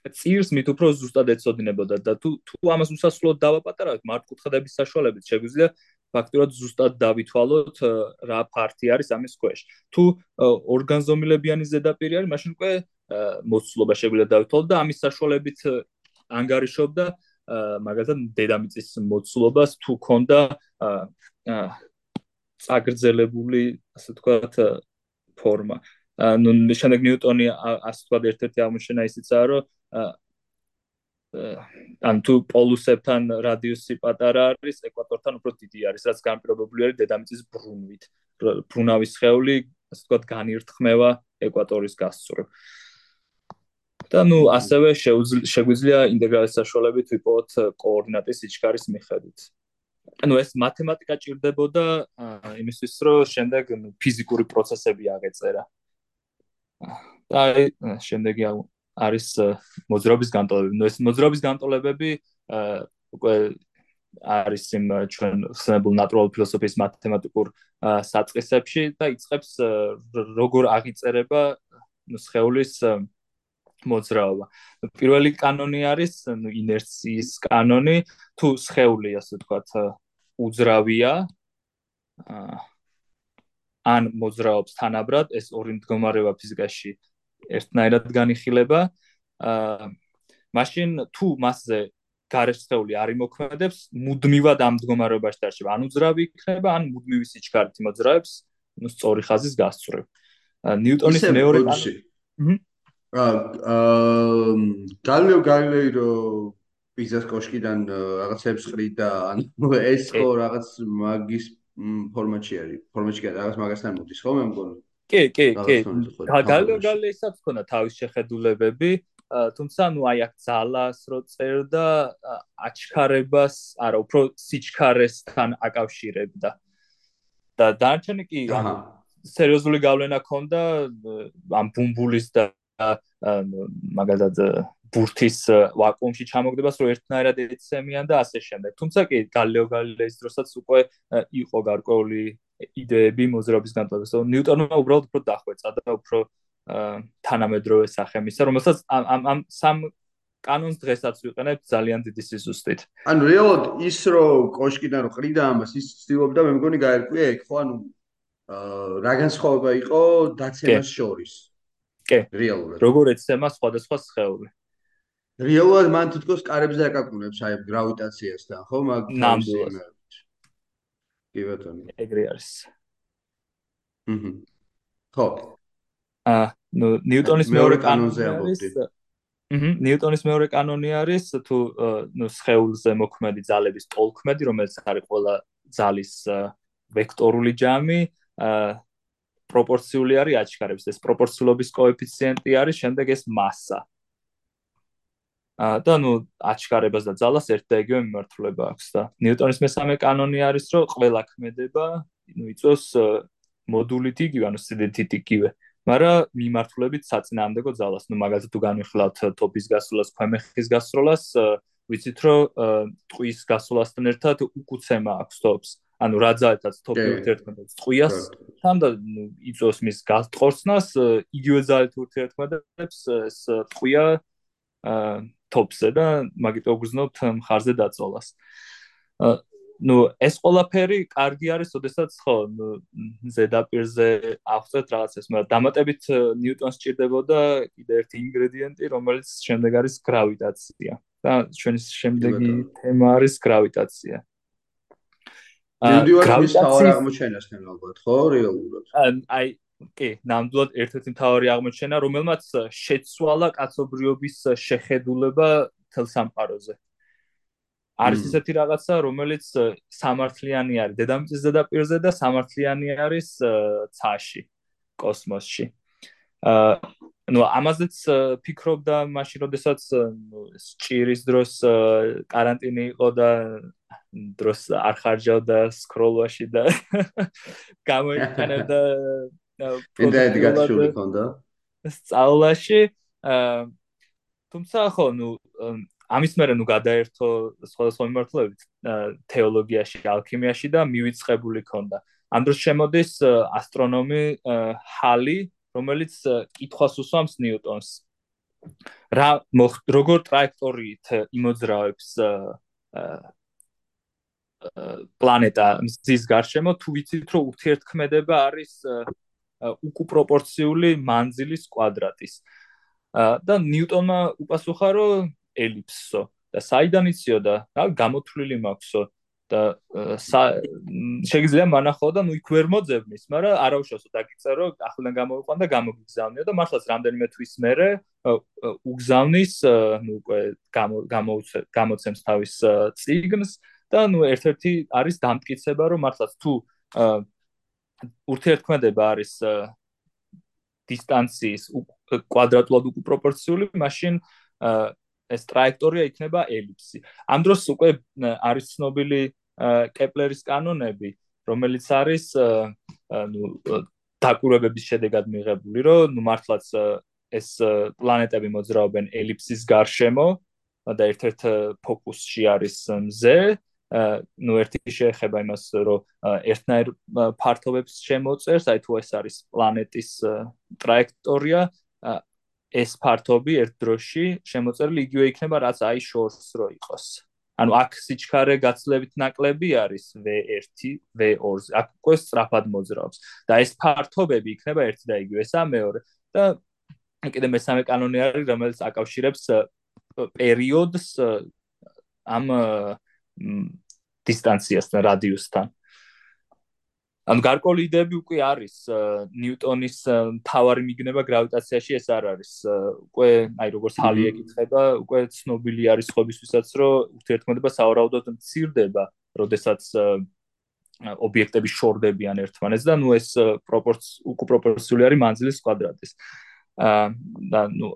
წირს მით უფრო ზუსტად ეცოდინებოდა და თუ თუ ამას უსასრულოდ დავაპატარავთ მართკუთხედების საშუალებით შეგვიძლია ფაქტურად ზუსტად დავითვალოთ რა ფართი არის ამის ქვეშ. თუ ორგანზომილებიანი ზედაპირი არის მაშინ უკვე მოცულობა შეგვიძლია დავითვალოთ და ამის საშუალებით ანგარიშობდა მაგალითად დედამიწის მოცულობას თუ ქონდა წაგრძელებული, ასე ვთქვათ, ფორმა. ანუ შემდეგ ნიუტონი ასე ვთქვათ ერთ-ერთი აღმოჩენა ისიცაა, რომ ან თუ პოლუსებთან რადიუსი პატარა არის, ეკვატორთან უფრო დიდი არის, რაც განპირობებული არის დედამიწის ბრუნვით. ბრუნავის ხეული, ასე ვთქვათ, განირთქმევა ეკვატორის გასწვრივ. და ნუ ასევე შეგვიძლია ინტეგრალის საშუალებით ვიპოვოთ კოორდინატის იჩქარის მიხედვით. ანუ ეს მათემატიკა ჭირდებოდა იმისთვის რომ შემდეგ ფიზიკური პროცესები აღეწერა და შემდეგი არის მოძრაობის განტოლებები. ნუ ეს მოძრაობის განტოლებები უკვე არის იმ ჩვენ ხსენებულ ნატურალურ ფილოსოფიის მათემატიკურ საწყისებში და იწყებს როგორ აღიწერება ნუ სხეულის მოძრაობა. პირველი კანონი არის ნუ ინერციის კანონი, თუ სხეული ასე ვთქვათ უძრავია ან მოძრაობს თანაბრად, ეს ორი მდგომარეობა ფიზიკაში ერთნაირად განიხილება. აა მაშინ თუ მასზე გარესხეული არ იმოქმედებს, მუდმივად ამ მდგომარეობაში დარჩება. ან უძრავი იქნება, ან მუდმივი სიჩქარით მოძრაობს, ну სწორი ხაზის გასწრებ. ნიუტონის მეორე კანონი აა გალილეო გალილეირო პიზას კოშკიდან რაღაცებს ხრიდა ანუ ეს ხო რაღაც მაგის ფორმატში არის ფორმატში რაღაც მაგასთან მოდის ხო მე მგონი? კი კი კი. გალილეო გალილეისაც ქონდა თავის შეხედულებები. თუმცა ნუ აი აქ ძალას რო წერდა აჩქარებას არა უფრო სიჩქარესთან აკავშირებდა. და დარჩენი კი ანუ სერიოზული გავლენა ქონდა ამ ბუმბულის და მაგალითად ბურთის ვაკუუმში ჩამოგდებას რო ერთნაირად ეცემიან და ასე შემდეგ. თუმცა კი გალილეო გალილეის დროსაც უკვე იყო გარკვეული იდეები მოძრაობის განტოლებას. ნიუტონმა უბრალოდ უფრო დახვეწა და უფრო თანამედროვე სახელმისა, რომელსაც ამ ამ სამ კანონს დღესაც ვიყენებ ძალიან დიდი სიზუსტით. ანუ რეალოდ ის რო კოშკიდან რო ყრიდა ამას ის ცდილობდა მე მგონი გაერკვია ეგ ხო ანუ რა განსხვავება იყო დაცემას შორის. კი. რეალურად. როგორ ეცემა სხვადასხვა სხეული. რეალურად მან თვითონ კარებზე აკაკუნებს აი გრავიტაციასთან, ხო? მაგ ნამდვილად. კი ბატონო. ეგრე არის. ჰმმ. ხო. აა ნუ ნიუტონის მეორე კანონზე ამბობდი. ჰმმ. ნიუტონის მეორე კანონი არის თუ ნუ სხეულზე მოქმედი ძალების ტოლქმედი, რომელიც არის ყველა ძალის ვექტორული ჯამი, აა პროპორციული არის აჩქარებს. ეს პროპორციულობის კოეფიციენტი არის შემდეგ ეს აა და ნუ აჩქარებას და ძალას ერთ და იგივე მიმართულება აქვს და ნიუტონის მესამე კანონი არის, რომ ყველა ქმედება, ნუ იწოს მოდულით იგივე, ანუ სიდიდით იგივე. მაგრამ მიმართულებით საწინააღმდეგო ძალას. ნუ მაგალითად თუ განვიხილავთ ტოპის გასულას, ქვემეხის გასროლას, ვიცით რომ ტყვის გასულასთან ერთად უკუცემა აქვს ტოპს. ანუ რაძაეთაც თოფი ურთიერთქმედას წყვიას თან და ნუ იწოს მის გასტყორცნას იგივე ძალით ურთიერთქმედებს ეს წყვია თოფზე და მაგით გოგრძნობთ მხარზე დაწოლას. ну ეს ყველაფერი კარგი არის, ოდესაც ხო ზედაპირზე აღწევთ რაღაცას, მაგრამ დამატებით ნიუტონს ჭირდებოდა კიდე ერთი ინგრედიენტი, რომელიც შემდეგ არის გრავიტაცია. და ჩვენი შემდეგი თემა არის გრავიტაცია. გრავიტაციის აღმოჩენასთან ალბათ, ხო, რეალურად? აი, კი, ნამდვილად ერთ-ერთი მთავარი აღმოჩენა, რომელმაც შეცვალა კაცობრიობის შეხედულება თელ სამყაროზე. არის ისეთი რაღაცა, რომელიც სამართლიანი არის დედამიწის ზედაპირზე და სამართლიანი არის ცაში, კოსმოსში. აა ну ამაზეც ფიქრობდა მაშინ როდესაც ჭირის დროს каранტინი იყო და დროს არ ხარჯავდა სკროლვაში და გამოიყენებდა ინტერნეტი გათიშული ქონდა სწავლაში თუმცა ხო ну ამის მერე ну გადაერთო სხვადასხვა მიმართულებით თეოლოგიაში, ალქიმიაში და მივიწყებული ქონდა. ამ დროს შემოდის ასტრონომი ჰალი რომელიც კითხვას უსვამს ნიუტონს. რა როგორ ტრაექტორიით იმოძრავებს პლანეტა მზის გარშემო თუ ვიცით რომ ურთიერთქმედება არის უკუპროპორციული მანძილის კვადრატის. და ნიუტონმა უპასუხა რომ ელიფსო და საიდან იციოდა რა გამოთვლილი მაქვსო და შეიძლება მანახო და ნუ იქ ვერ მოძებნის, მაგრამ არაუშავსო დაგიწერო, ახლიდან გამოვიყვან და გამოგიგზავნიო და მართლაც რამდენიმე თვის მერე უგზავნის, ნუ უკვე გამოცემს თავის ციგნს და ნუ ერთ-ერთი არის დამტკიცება, რომ მართლაც თუ ურთიერთქმედება არის დისტანციის კვადრატულად უკუპროპორციული, მაშინ ეს ტრაექტორია იქნება ელიფსი. ამ დროს უკვე არის ცნობილი კეპლერის კანონები, რომელიც არის ნუ დაკურებების შედეგად მიღებული, რომ ნუ მართლაც ეს პლანეტები მოძრაობენ ელიფსის გარშემო და ერთ-ერთ ფოკუსში არის მზე. ნუ ერთი შეეხება იმას, რომ ერთნაირ ფართობებს შემოწერს, აი თუ ეს არის პლანეტის ტრაექტორია, ეს ფართობი ერთ დროში შემოწერილი იგივე იქნება რაც აი შორს რო იყოს. ანუ აქ სიჩქარე გაცლებით ნაკლები არის V1, V2-ზე. აქ უკვე სწრაფად მოძრაობს და ეს ფართობები იქნება ერთი და იგივე ესა მეორე და კიდე მესამე კანონი არის რომელიც აკავშირებს პერიოდს ამ დისტანციასთან, რადიუსთან. ანუ გარკვეული იდეები უკვე არის ნიუტონის თავარი მიგნება გრავიტაციაში ეს არ არის უკვე აი როგორც ჰალი ეკითხება უკვე ცნობილი არის ხობისთვისაც რომ ურთიერთქმედება სავარაუდოდ მცირდება როდესაც ობიექტები შორდებიან ერთმანეთს და ნუ ეს პროპორც უკუ პროპორციული არის მანძილის კვადრატის. აა და ნუ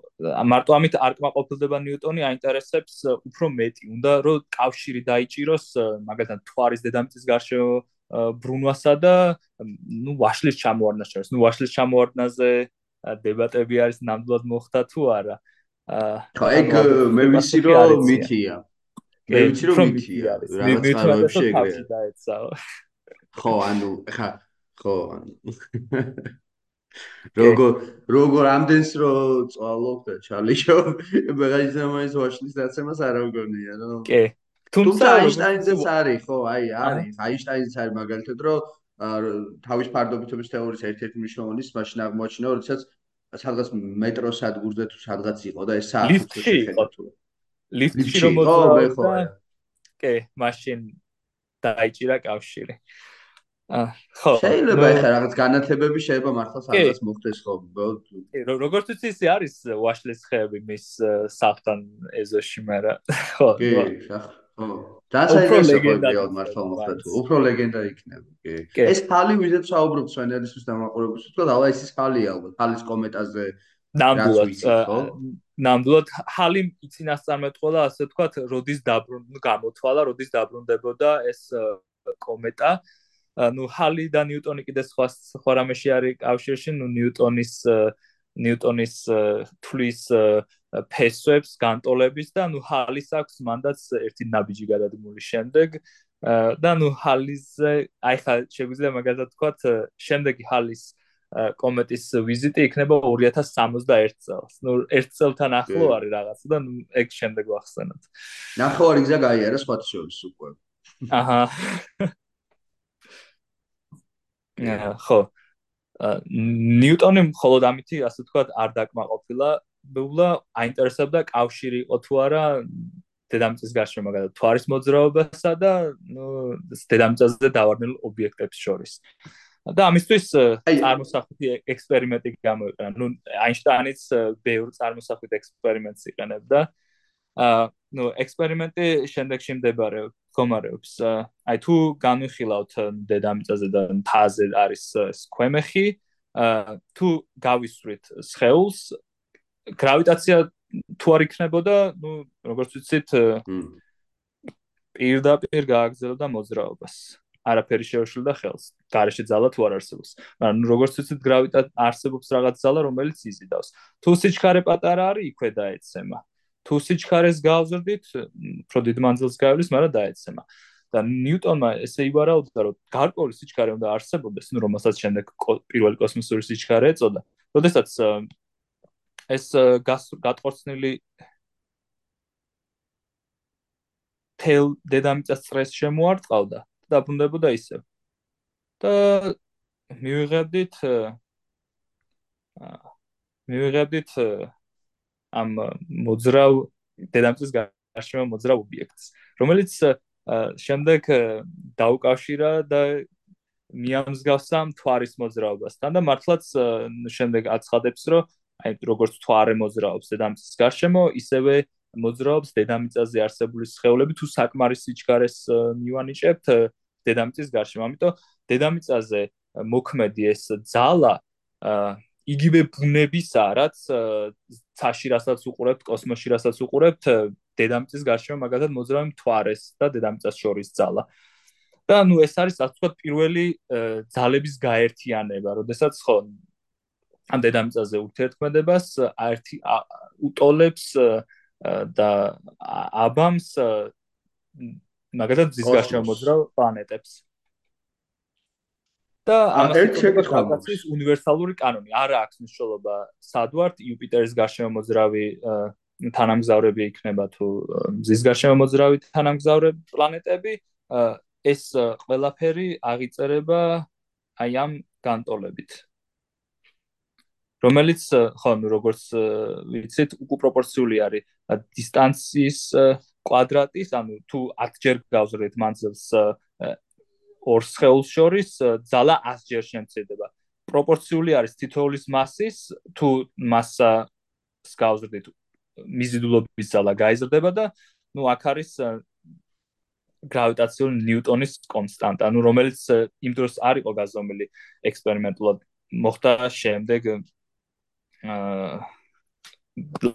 მარტო ამით არ კმაყოფილდება ნიუტონი აინტერესებს უფრო მეტი უნდა რომ კავშირი დაიჭიროს მაგალითად თვარის დედამიწის გარშემო ბრუნვასა და ნუ ვაშლის ჩამოარდნას შორის. ნუ ვაშლის ჩამოარდნაზე დებატები არის ნამდვილად მოხდა თუ არა. აა ეგ მე ვიცი რომ მითია. მე ვიცი რომ მითია. რაღაც წყაროებში ეგრეა. ხო, ანუ ხა ხო როგორ როგორ ამდენს რო წვალობ და მე ისე ვაშლის დაცემას არ აღგონია ნო კი თუმცა აინშტაინზეც არის ხო აი არის აინშტაინზეც არის მაგალითად რომ თავის ფარდობითობის თეორიის ერთ-ერთი მნიშვნელოვანი მაშინ აღმოჩნდა როდესაც სადღაც მეტროს სადგურზე თუ სადღაც იყო და ეს საერთოდ შეხედა. თუ? ლიფტში რომ მოძრაობდა კი მაშინ დაიჭირა კავშირი. ხო შეიძლება ეხლა რაღაც განათლებები შეიძლება მართლა სადღაც მოხდეს ხო როგორც ვიცი ის არის ვაშლის ხეები მის საფთან ეზოში მაგრამ ხო კი ხო დასაიდესო ყოველდღიურად მართლა მოხდა თუ უფრო ლეგენდა იქნება კი ეს ხალი ვიზეთ საუბრობ სვენერისთვის დამაყურებელს თქვა დავა ეს ის ხალი ალბათ ხალის კომეტაზე ნამდვილად ნამდვილად ხალი იწინასწარმეტყველა ასე თქვა როდის დაბრუნდა გამოთვალა როდის დაბრუნდებოდა ეს კომეტა ну ხალი და ნიუტონი კიდე სხვა სხვა რამეში არის კავშირში ну ნიუტონის ნიუტონის თვლის ფესვებს განტოლების და ნუ ჰალის აქვს მანდაც ერთი ნაბიჯი გადადგმული შემდეგ და ნუ ჰალიზე აი ხა შეგვიძლია მაგალითად თქვათ შემდეგი ჰალის კომეტის ვიზიტი იქნება 2061 წელს. ნუ ერთ წელთან ახლო არის რაღაცა და ნუ ეგ შემდეგ ვახსენოთ. ნახევარი გზა გაიარა სხვა შორის უკვე. აჰა. ხო. ნიუტონი მხოლოდ ამითი ასე თქვათ არ დაკმაყოფილა, ბულა აინტერესებდა კავშირი იყო თუ არა დედამიწის გარშემო მაგალითად თვარის მოძრაობასა და დედამიწაზე დავარნილ ობიექტებს შორის. და ამისთვის წარმოსახვით ექსპერიმენტი გამოიყენა. ნუ აინშტაინიც ბევრ წარმოსახვით ექსპერიმენტს იყენებდა. აა ნუ ექსპერიმენტი შემდეგში მდებარეობს გომარებს. აი თუ განვიხილავთ დედამიწაზე და მთაზე არის სქვემეხი, თუ გავისვრით სხეულს, გრავიტაცია თუ არ იქნებოდა, ну, როგორც ვიცით, პირდაპირ გააგრძელდა მოძრაობას. არაფერი შეუშლდა ხელს. გარეშე ძალა თუ არ არსებობს. მაგრამ როგორც ვიცით, გრავიტა არსებობს რაღაც ძალა, რომელიც იზიდავს. თუ სიჩქარე პატარა არის, იქვე დაეცემა. თუ სიჩქარეს გავზრდით, უფრო დიდ მანძილს გავლის, მაგრამ დაეცემა. და ნიუტონმა ესე იბარაუდა, რომ გარკვეული სიჩქარე უნდა არსებობდეს, ну, რომელსაც შემდეგ პირველი კოსმოსური სიჩქარე ეწოდა. როდესაც ეს გატყორცნილი თელ დედამიწას წრეს შემოარტყავდა და დაბრუნდებოდა ისევ. და მივიღებდით მივიღებდით ამ მოძრავ დედამიწის გარშემო მოძრავ ობიექტს, რომელიც შემდეგ დაუკავშირა და მიამსგავსა მთვარის მოძრაობასთან და მართლაც შემდეგ აცხადებს, რომ აი როგორც თვარე მოძრაობს დედამიწის გარშემო, ისევე მოძრაობს დედამიწაზე არსებული სხეულები თუ საკმარის სიჩქარეს მივანიჭებთ დედამიწის გარშემო. ამიტომ დედამიწაზე მოქმედი ეს ძალა იგივე ბუნებისა, რაც ცაში რასაც უყურებთ, კოსმოსში რასაც უყურებთ, დედამიწის გარშემო მაგალითად მოძრავი მთვარეს და დედამიწას შორის ძალა. და ნუ ეს არის ასე ვთქვათ პირველი ძალების გაერთიანება, როდესაც ხო ამ დედამიწაზე ურთიერთქმედებას ერთი უტოლებს და აბამს მაგალითად ზის გარშემო მოძრავ პლანეტებს. და ამას ერთშეკითხვის უნივერსალური კანონი. არ აქვს მნიშვნელობა სად ვართ იუპიტერის გარშემო მოძრავი თანამგზავრები იქნება თუ ზის გარშემო მოძრავი თანამგზავრები პლანეტები ეს ყველაფერი აღიწერება აი ამ განტოლებით. რომელიც ხო ნუ როგორც ვიცით უკუ პროპორციული არის დისტანციის კვადრატის ანუ თუ 10 ჯერ გავზრდეთ მანძილს ორ სხეულს შორის ძალა 100 ჯერ შემცირდება. პროპორციული არის თითოეულის მასის თუ მასა სკაუზრდით მიზიდულობის ძალა გაიზრდება და ნუ აქ არის გრავიტაციული ნიუტონის კონსტანტა, ნუ რომელიც იმ დროს არ იყო გაზომილი ექსპერიმენტულად მოხდა შემდეგ აა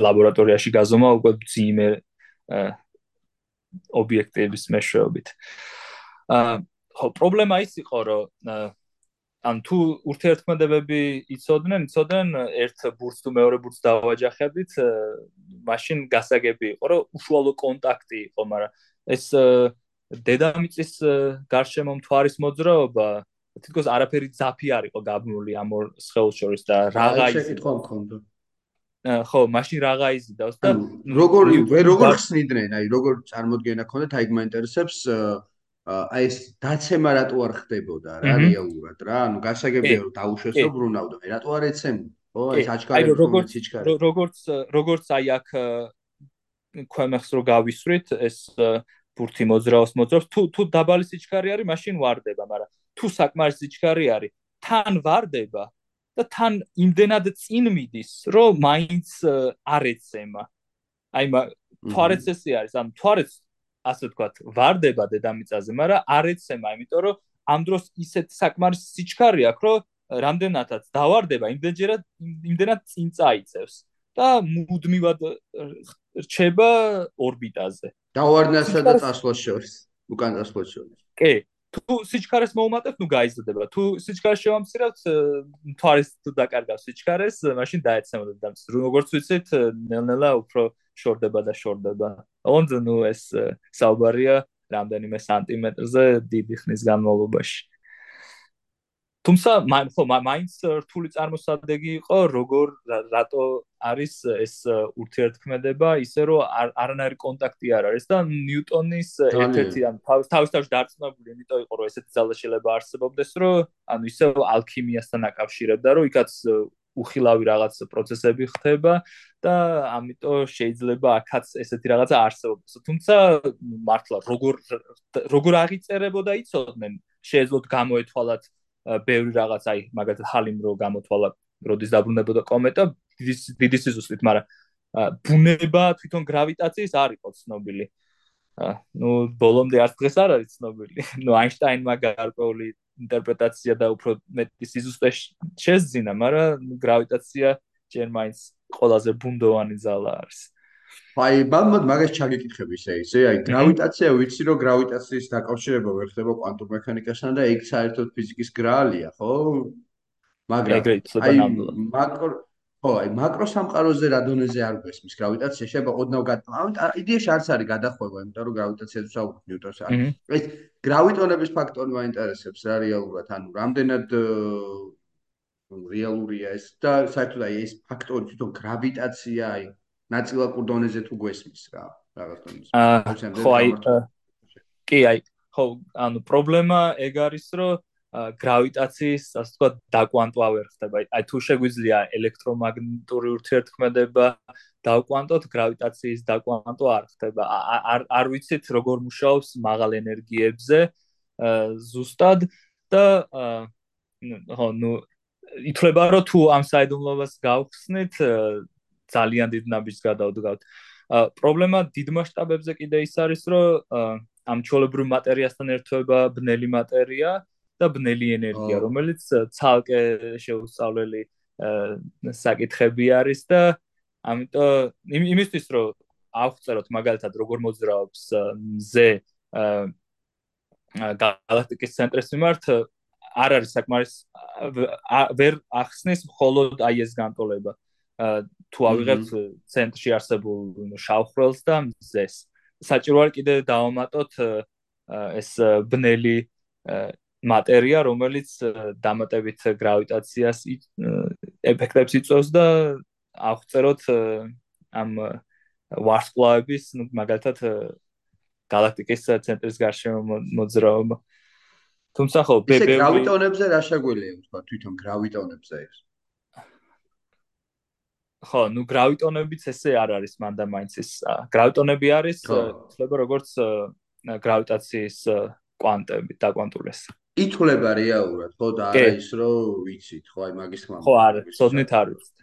ლაბორატორიაში გაზომა უკვე ძიმე ობიექტების მეშვეობით. აა ხო, პრობლემა ის იყო, რომ ან თუ ურთიერთქმედებები იცოდნენ, იცოდნენ ერთ ბურთს თუ მეორე ბურთს დავაჯახებით, მაშინ გასაგები იყო, რომ უშუალო კონტაქტი იყო, მაგრამ ეს დედამიწის გარშემო მთვარის მოძრაობა თითქოს არაფერი ძაფი არ იყო გაბნული ამ ორ სხეულს შორის და რაღა ის შეკითხვა მქონდა. ხო, მაშინ რაღა იზიდავს და როგორ როგორ ხსნიდნენ, აი როგორ წარმოდგენა ქონდათ, აი მაინტერესებს აი ეს დაცემა რატო არ ხდებოდა? რა რეალურად რა? ანუ გასაგებია რომ დაუშვეს რომ ბრუნავდა მე რატო არ ეცემ ხო ეს აჩქარი როგორც როგორც როგორც აი აქ ქვემეხს რო გავისვრით ეს ბურთი მოძრაობს მოძრაობს. თუ თუ დაბალი სიჩქარე არის მაშინ ვარდება მაგრამ თუ საკმარის სიჩქარე არის თან ვარდება და თან იმდენად წინ მიდის რომ მაინც არ ეცემა. აი თვარეც ესე არის ანუ თვარეც ასე ვთქვათ, ვარდება დედამიწაზე, მაგრამ არ ეცემა, იმიტომ რომ ამ დროს ისეთ საკმარის სიჩქარე აქვს, რომ რამდენადაც დავარდება, იმდენჯერად იმდენად წინ წაიწევს და მუდმივად რჩება ორბიტაზე. დავარდნასა და წასვლას შორის, უკან წასვლას შორის. კი, თუ სიჩქარეს მოუმატებთ, ნუ გაიზრდება. თუ სიჩქარეს შევამცირებთ, თვარის თუ დაკარგავს სიჩქარეს, მაშინ დაეცემოთ და როგორც ვიცით, ნელ-ნელა უფრო შორდება და შორდება. ოღონდ ნუ ეს საუბარია რამდენიმე სანტიმეტრზე დიდი ხნის განმავლობაში. თუმცა ხო მაინც რთული წარმოსადეგი იყო როგორ რატო არის ეს ურთიერთქმედება ისე რომ არანაირი კონტაქტი არ არის და ნიუტონის ერთ-ერთი ან თავის თავის დარწმუნებული იმიტომ იყო რომ ესეთი ძალა შეიძლება არსებობდეს რომ ანუ ისე ალქიმიასთან აკავშირებდა რომ იქაც უხილავი რაღაც პროცესები ხდება და ამიტომ შეიძლება აქაც ესეთი რაღაცა არსებობს. თუმცა მართლა როგორ როგორ აღიწერებოდა იცოდნენ შეეძლოთ გამოეთვალათ ბევრი რაღაც აი მაგალითად ჰალიმ რო გამოთვალა როდის დაბრუნებოდა კომეტა დიდი დიდი სიზუსტით, მაგრამ ბუნება თვითონ გრავიტაციის არ იყო ცნობილი. ну ბოლომდე არც დღეს არ არის ცნობილი. ну აინშტაინმა გარკვეული ინტერპრეტაცია და უფრო მეტი სიზუსტე შეძინა, მაგრამ გრავიტაცია ჯერ მაინც ყველაზე ბუნდოვანი ძალა არის. აი, ბამბოდ მაგას ჩაგეკითხები ისე ისე, აი გრავიტაცია ვიცი რომ გრავიტაციის დაკავშირება ვერ ხდება კვანტურ მექანიკასთან და ეგ საერთოდ ფიზიკის გრალია, ხო? მაგრამ აი მაკრო ხო, აი მაკრო სამყაროზე რა დონეზე არ გვესმის გრავიტაცია შეიძლება ოდნავ იდეაში არც არის გადახვევა, იმიტომ რომ გრავიტაციაზე საუბრობთ ნიუტონს არის. ეს გრავიტონების ფაქტორი მაინტერესებს რა რეალურად, ანუ რამდენად რეალურია ეს და საერთოდ აი ეს ფაქტორი თვითონ გრავიტაცია აი ნაწილაკურ დონეზე თუ გვესმის რა რაღაც დონეზე. აა ხო აი კი აი ხო ანუ პრობლემა ეგ არის რომ გრავიტაციის ასე ვთქვათ დაკვანტვა ვერ ხდება. აი თუ შეგვიძლია ელექტრომაგნიტური ურთიერთქმედება დავკვანტოთ, გრავიტაციის დაკვანტვა არ ხდება. არ არ ვიცით როგორ მუშაობს მაღალ ენერგიებზე ზუსტად და ხო ნუ ითვლება რომ თუ ამ საიდუმლობას გავხსნით ძალიან დიდ ნაბიჯს გადავდგავთ. პრობლემა დიდ მასშტაბებზე კიდე ის არის რომ ამ ჩოლებრივ მატერიასთან ერთვება ბნელი მატერია და ბნელი ენერგია, რომელიც ცალკე შეუსწავლელი საკითხები არის და ამიტომ იმისთვის რომ ავწეროთ მაგალითად როგორ მოძრაობს მზე galaktikis ცენტრის მიმართ არ არის საკმარის ვერ ახსნის მხოლოდ აი ეს განტოლება. თუ ავიღებთ ცენტრში არსებულ შავხრელს და მზეს. საჭირო არის კიდე დავამატოთ ეს ბნელი მატერია, რომელიც დამატებით გრავიტაციას ეფექტებს იწვევს და აღწეროთ ამ ვარსკვლავების, ну, მაგალითად galaktikis ცენტრის გარშემო მოძრაობა. თუმცა ხო, ბებე გრავიტონებზე რა შეგვიძლია ვთქვა თვითონ გრავიტონებზე ეს? ხო, ну, გრავიტონებიც ესე არ არის მანდა მაინც ის გრავიტონები არის, შეიძლება როგორც გრავიტაციის კვანტები და კვანტულეს. ითვლება რეალურად, ხო და არა ის რომ ვიცით, ხო, აი მაგის თქმა. ხო, არა, ცოდნით არ ვიცით.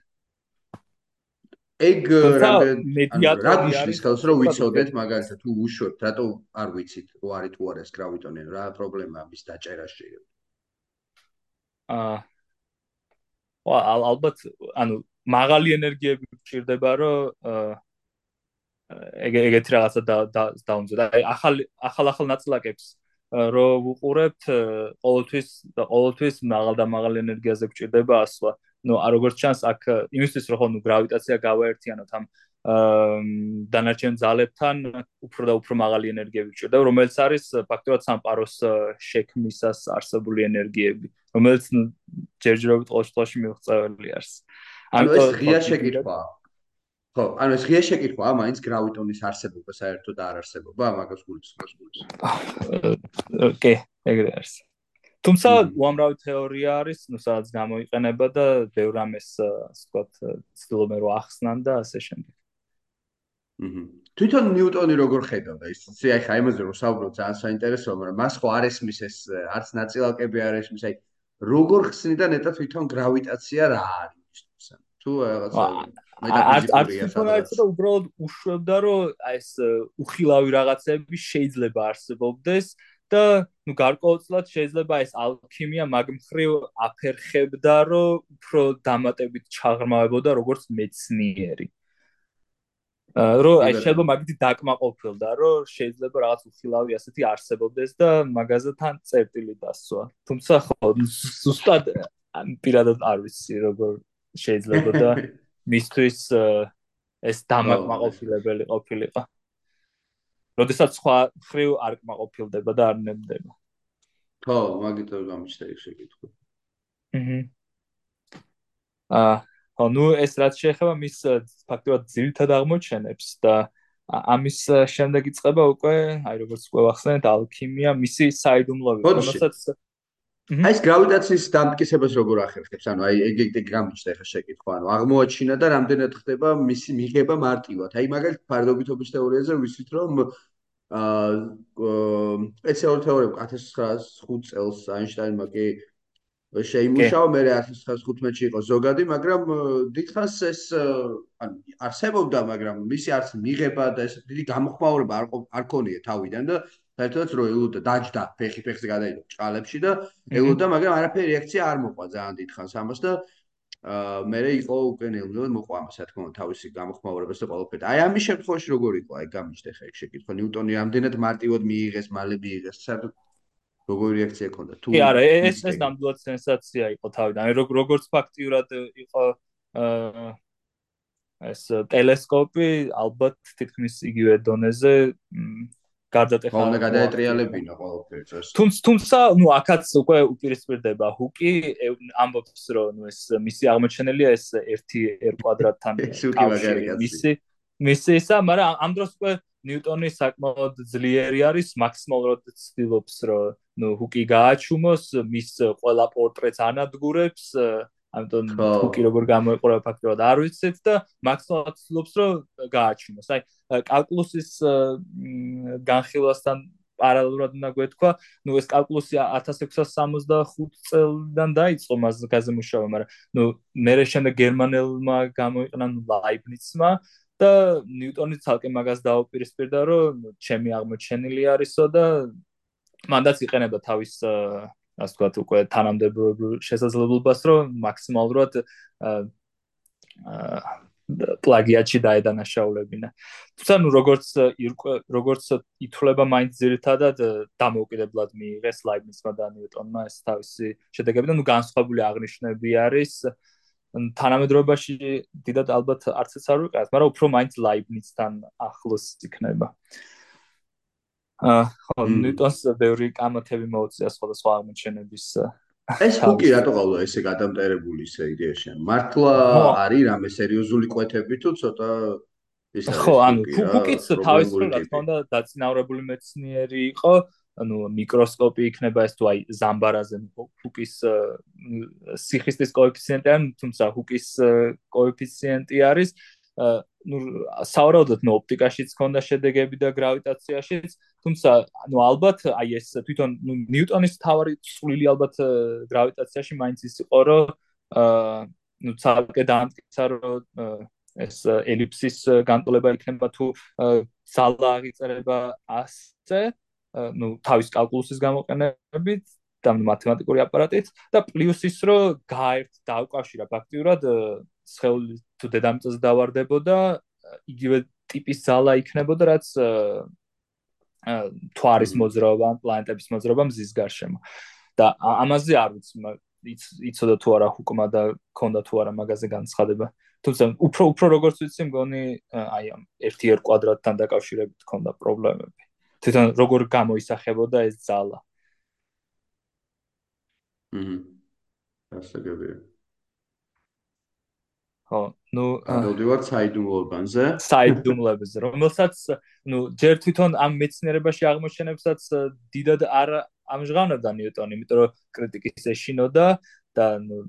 ეგ რა გიშლის ხელს რომ ვიცოდეთ მაგალითად თუ უშვებთ, რატო არ ვიცით, რო არის თუ არა ეს გრავიტონი, რა პრობლემაა მის დაჭერაში? აა ალბათ ანუ მაღალი ენერგიები გჭირდება რომ ეგ ეგეთი რაღაცა დაუნზე და ახალ ახალ ახალ ნაწილაკებს რომ ვუყურებთ ყოველთვის და ყოველთვის მაღალ და მაღალ ენერგიაზე გჭირდება ასვლა. ნუ როგორც ჩანს აქ იმისთვის რომ ნუ გრავიტაცია გავაერთიანოთ ამ დანარჩენ ძალებთან უფრო და უფრო მაღალი ენერგიები გჭირდება, რომელიც არის ფაქტორად სამპაროს შექმნისას არსებული ენერგიები, რომელიც ჯერჯერობით ყოველ შემთხვევაში მიუღწეველი არის. ანუ ეს ღია შეკითხვაა. ხო, ანუ ეს ღია შეკითხვაა, მაინც გრავიტონის არსებობა საერთოდ არ არსებობა, მაგას გულისხმობს გულისხმობს. ოკეი, ეგრე არის. თუმცა უამრავი თეორია არის, ну, სადაც გამოიყენება და ბევრ ამეს, ასე ვთქვათ, ცდილობენ რომ ახსნან და ასე შემდეგ. აჰა. თვითონ ნიუტონი როგორ ხედავდა ის? ცი აი ხა იმაზე რომ საუბრობ ძალიან საინტერესოა, მაგრამ მას ხო არ ესმის ეს არც ნაწილაკები არ ესმის, აი როგორ ხსნიდა ნეტა თვითონ გრავიტაცია რა არის? თუ რაღაცა არ არ თვითონაც და უბრალოდ უშვებდა რომ აი ეს უხილავი რაღაცები შეიძლება არსებობდეს და ნუ გარკვეულწილად შეიძლება ეს ალქიმია მაგ მხრივ აფერხებდა რომ უფრო დამატებით ჩაღრმავებოდა როგორც მეცნიერი. რო აი შეიძლება მაგითი დაკმაყოფილდა რომ შეიძლება რაღაც უხილავი ასეთი არსებობდეს და მაგაზე თან წერტილი დასვა. თუმცა ხო ზუსტად პირადად არ ვიცი როგორ შეიძლება და მისთვის ეს დამაკმაყოფილებელი ყოფილიყო. როდესაც სხვა ხრივ არ კმაყოფილდება და არ ნებდება. ხო, მაგითო გამიჩნდა ის შეკითხვა. აჰა. აა, ხო, ნუ ეს რაც შეეხება მის ფაქტობრივად ძირითად აღმოჩენებს და ამის შემდეგ იწყება უკვე, აი როგორც უკვე ვახსენეთ, ალქიმია, მისი საიდუმლოები, რომელსაც აი ეს გრავიტაციის დამტკიცებას როგორ ახერხებს? ანუ აი ეგ ეგ გამიჩნდა ხა შეკითხვა, ანუ აღმოაჩინა და რამდენად ხდება მისი მიღება მარტივად. აი მაგალითად ფარდობითობის თეორიაზე ვიცით რომ აა სპეციალური თეორია 1905 წელს აინშტაინმა კი შეიმუშავა, მე 1915-ში იყო ზოგადი, მაგრამ დიდხანს ეს ანუ არსებობდა, მაგრამ მისი არც მიღება და ეს დიდი გამოხმაურება არ არ ქონია თავიდან და საერთოდაც რო ელოდა დაჯდა ფეხი ფეხზე გადაიდო ჭყალებში და ელოდა, მაგრამ არაფერი რეაქცია არ მოყვა ძალიან დიდხანს ამას და აა მე იყო უკვე ნელ-ნელა მოყვა ამას, რა თქმა უნდა, თავისი გამოხმაურებას და ყველაფერი. აი ამის შემთხვევაში როგორ იყო? აი გამიჩნდა ხა ეგ შეკითხვა. ნიუტონი ამდენად მარტივად მიიღეს, მალე მიიღეს, საერთოდ როგორი რეაქცია ჰქონდა? თუ კი არა, ეს ეს ნამდვილად სენსაცია იყო თავიდან. აი როგორც ფაქტიურად იყო აა ეს ტელესკოპი ალბათ თითქმის იგივე დონეზე გარდა ტექნოლოგიების უნდა გადაეტრიალებინა ყველაფერს. თუმცა თუმცა ნუ აქაც უკვე უპირისპირდება ჰუკი ამბობს რომ ნუ ეს მისი აღმოჩენილია ეს 1 r კვადრატთან მისი მისი ისა, მაგრამ ამ დროს უკვე ნიუტონი საკმაოდ ძლიერი არის, მაქსიმალურად ცდილობს რომ ნუ ჰუკი გააჩუმოს, მის ყველა პორტრეტს ანადგურებს, ამიტომ თუკი როგორ გამოიყურება ფაქტობრივად არ ვიცით და მაქსიმალურად ცდილობს რომ გააჩინოს. აი კალკულუსის განხილვასთან პარალელურად უნდა გვეთქვა, ნუ ეს კალკულუსი 1665 წელიდან დაიწყო მასზე მუშაობა, მაგრამ ნუ მერე შემდეგ გერმანელმა გამოიყენა ლაიბნიცმა და ნიუტონი ცალკე მაგას დაუპირისპირდა, რომ ჩემი აღმოჩენილი არისო და მანდაც იყენებდა თავის ასე ვთქვათ, უკვე თანამდებობრივ შესაძლებლობას, რომ მაქსიმალურად აა პლაგიატში დაედანაშაულებინა. თუმცა ნუ როგორც როგორც ითვლება მაინც ძირითადად დამოუკიდებლად მიიღეს ლაიბნიცმა და ნიუტონმა ეს თავისი შედეგები და ნუ განსხვავებული აღნიშნები არის თანამედროვეობაში დიდად ალბათ არც ეს არ ვიყავს, მაგრამ უფრო მაინც ლაიბნიცთან ახლოს იქნება. აა ხო ნიტოს ბევრი კამათები მოუწია სხვადასხვა აღმოჩენების ეს ჰუკი რატო ყავდა ესე გადამტერებული ისე იდეაში? მართლა არის რამე სერიოზული კვეთები თუ ცოტა ის არის ხო ანუ ჰუკიც თავის რო რა თქმა უნდა დაწინაურებული მეცნიერი იყო ანუ მიკროსკოპი იქნება ეს თუ აი ზამბარაზე ჰუკის სიხისტის კოეფიციენტი ან თუმცა ჰუკის კოეფიციენტი არის ну საავადმყოფოდ ნუ ოპტიკაშიც ქონდა შედეგები და გრავიტაციაშიც თუმცა ну ალბათ აი ეს თვითონ ну ნიუტონის თავარი წვლილი ალბათ გრავიტაციაში მაინც ის იყო რომ აა ну ცალკე დაამტკიცა რომ ეს ელიფსის განტოლება იქნება თუ ზალა აღიწერება ასე ну თავის კალკულუსის გამოყენებით და მათემატიკური აპარატით და პლუს ის რომ გაერთ დაუკავშირა ფაქტიურად სხეული თუ დედამიწაზე დავარდებოდა იგივე ტიპის ზალა იქნებოდა რაც თვარის მოძრაობა ან პლანეტების მოძრაობა მზის გარშემო. და ამაზე არ ვიცი იცოდა თუ არა ჰუკმა და ქონდა თუ არა მაგაზე განცხადება. თუმცა უფრო უფრო როგორც ვიცი მგონი აი ამ 1-2 კვადრატთან დაკავშირებით ქონდა პრობლემები. თვითონ როგორ გამოისახებოდა ეს ზალა ჰმ ასე გებია ხო, ну, გადავდივარ საიდუმლოებაზე. საიდუმლოებაზე, რომელსაც, ну, ჯერ თვითონ ამ მეცნიერებაში აღმოჩენებსაც დიდად არ ამჟღავნებდა ნიუტონი, იმიტომ რომ კრიტიკის ეშინოდა და ну,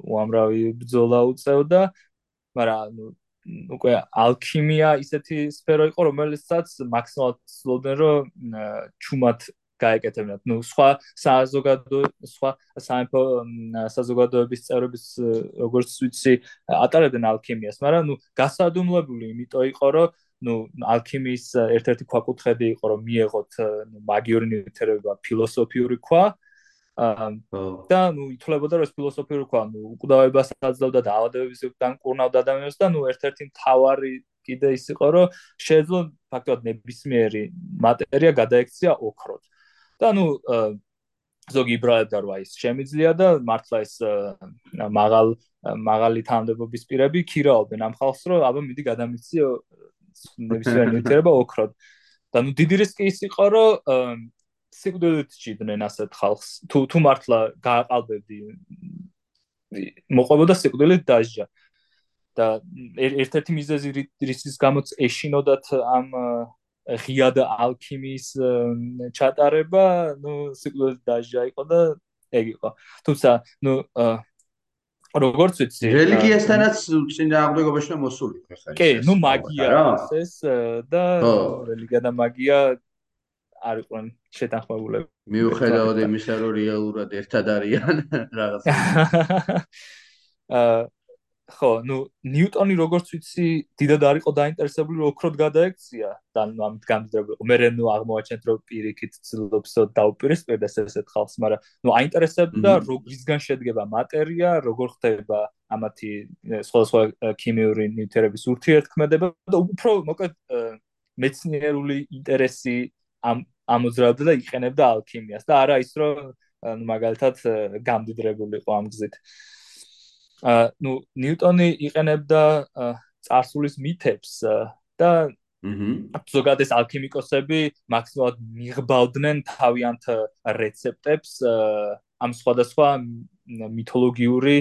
უამრავი ბრძოლა უწევდა, მაგრამ ну, უკვე ალქიმია ისეთი სფერო იყო, რომელსაც მაქსიმალურად ცდილობდნენ, რომ ჩუმად გაეკეთებინათ. ნუ სხვა საზოგადო სხვა სამეფო საზოგადოების წევრების როგორც ვიცი ატარებდნენ ალქიმიას, მაგრამ ნუ გასადუმლებული იმიტომ იყო, რომ ნუ ალქიმიის ერთ-ერთი ქვაკუთხედი იყო, რომ მიეღოთ ნუ მაგიური ნივთიერება ფილოსოფიური ქვა. და ნუ ითვლებოდა რომ ეს ფილოსოფიური ქვა ნუ უკვდავებას აძლევდა და ავადებების განკურნავდა ადამიანებს და ნუ ერთ-ერთი მთავარი კიდე ის იყო რომ შეეძლო ფაქტობრივად ნებისმიერი მატერია გადაექცია ოქროთ. და ნუ ზოგი იბრალებდა რომ აი ეს შემიძლია და მართლა ეს მაღალ მაღალი თანამდებობის პირები ქირაობენ ამ ხალხს რომ აბა მიდი გადამიწიო ნებისმიერ ნივთიერება ოქროდ. და ნუ დიდი რისკი ის იყო რომ სიკვდილით ჭიდნენ ასეთ ხალხს. თუ თუ მართლა გააყალბებდი მოყვებოდა სიკვდილით დაჟა და ერთ-ერთი მიზეზი რის გამოც ეშინოდათ ამ ღია და ალქიმიის ჩატარება, ну, სიკვდილით დაჟა იყო და ეგ იყო. თუმცა, ну, როგორც ვიცი, რელიგიასთანაც წინააღმდეგობაში მოსული ხარ. კი, ну, მაგია ეს და რელიგია და მაგია არ იყვნენ შეთანხმებულები. მიუხედავად იმისა, რომ რეალურად ერთად არიან რაღაც. აა ხო, ну, ნიუტონი როგორც ვიცი, დიდად არ იყო დაინტერესებული ოქროდ გადაექცია, და ნუ ამით გამდიდრებული. მე რე ნუ აღმოაჩენთ, რომ პირიქით ცდილობს დაუპირისპირდეს ესეთ ხალხს, მაგრამ ნუ აინტერესებდა როგორისგან შედგება მატერია, როგორ ხდება ამათი სხვადასხვა ქიმიური ნივთიერების ურთიერთქმედება და უფრო მოკლედ მეცნიერული ინტერესი ამ ამოძრავდა და იყენებდა ალქიმიას და არა ის, რომ ნუ მაგალითად გამდიდრებულიყო ამ გზით. აა ნუ ნიუტონი იყენებდა წარსულის მითებს და აჰა ზოგადად ეს ალქიმიკოსები მაქსიმალურად მიღბავდნენ თავიანთ რეცეპტებს ამ სხვადასხვა მითოლოგიური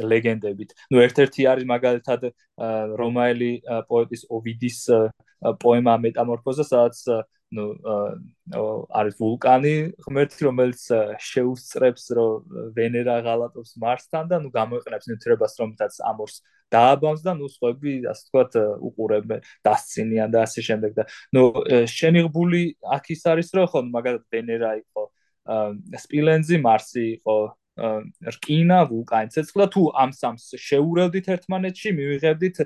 ლეგენდებით. ნუ ერთ-ერთი არის მაგალითად რომაელი პოეტის ოვიდის პოემა მეტამორფოზა, სადაც ну არის ვულკანი ღმერთი რომელიც შეუსწრებს რომ ვენერა ღალატობს მარსთან და ну გამოიყენებს ნივთიერებას რომელთაც ამორს დააბამს და ну სხვები ასე ვთქვათ უყურებენ დასცინიან და ასე შემდეგ და ну შენიღბული აქ ის არის რომ ხო მაგალითად ვენერა იყო სპილენზი მარსი იყო რკინა ვულკანი ცეცხლა თუ ამ სამს შეურევდით ერთმანეთში მივიღებდით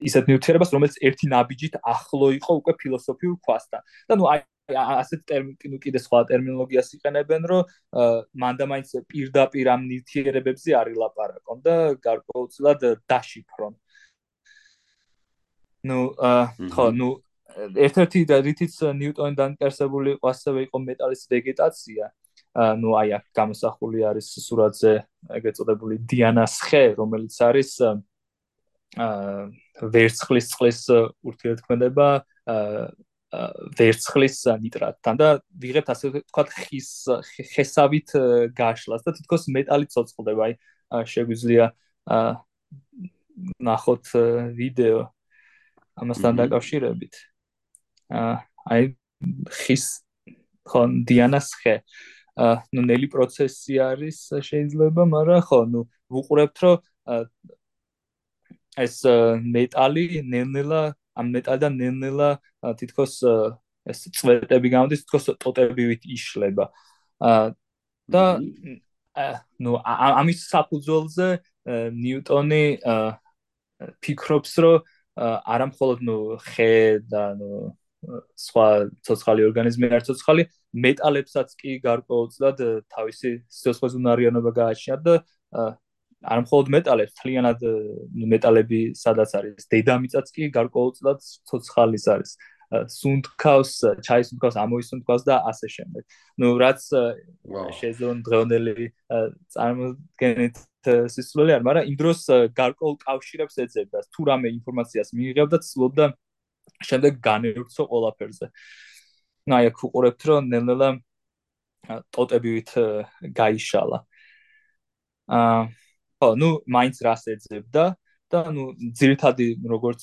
ისეთ ნივთიერებას, რომელიც ერთი ნაბიჯით ახლო იყო უკვე ფილოსოფიურ ქვასთან. და ნუ აი ასეთ ტერმინ კიდე სხვა ტერმინოლოგიას იყენებენ, რომ მანდამაინც პირდაპირ ამ ნივთიერებებზე არის ლაპარაკონ და გარკვეულწილად დაშიფრონ. ნუ ხო, ნუ ერთ-ერთი რითიც ნიუტონი დაინტერესებული იყო ასევე იყო მეტალის ვეგეტაცია. ნუ აი აქ გამოსახული არის სურათზე ეგრეთ წოდებული დიანას ხე, რომელიც არის აა ვერცხლის წყლის ურთიერთქმედება ვერცხლის ნიტრატთან და ვიღებთ ასე ვთქვათ ხის ხესავით გაშლას და თითქოს მეტალი ცოცხლდება. აი შეგვიძლია ნახოთ ვიდეო ამასთან დაკავშირებით. აი ხის ხო დიანას ხე. აა ნუ ნელი პროცესი არის შეიძლება მაგრამ ხო ნუ ვუყურებთ რომ ეს მეტალი ნელ-ნელა ამ მეტალიდან ნელ-ნელა თითქოს ეს წვეტები გამოდის თითქოს ტოტებივით იშლება. და ნუ ამის საფუძველზე ნიუტონი ფიქრობს რომ არა მხოლოდ ნუ ხე და ნუ სხვა ცოცხალი ორგანიზმი არ ცოცხალი მეტალებსაც კი გარკვეულწილად თავისი სიცოცხლეუნარიანობა გააჩნია და არ მხოლოდ მეტალებს თლიანად მეტალები სადაც არის დედამიწაც კი გარკვეულწილად ცოცხალის არის სუნთქავს ჩაისუნთქავს ამოისუნთქავს და ასე შემდეგ. ნუ რაც შეზონ დღევანდელი წარმოდგენით სისულელი არ, მაგრამ იმ დროს გარკვეულ კავშირებს ეძებდა, თუ რამე ინფორმაციას მიიღებდა, ცდილობდა შემდეგ განევრცო ყველაფერზე. ნუ აი აქ უყურებთ, რომ ნელ-ნელა ტოტებივით გაიშალა. აა ხო, ნუ მაინც რას ეძებდა და ნუ ძირითადი როგორც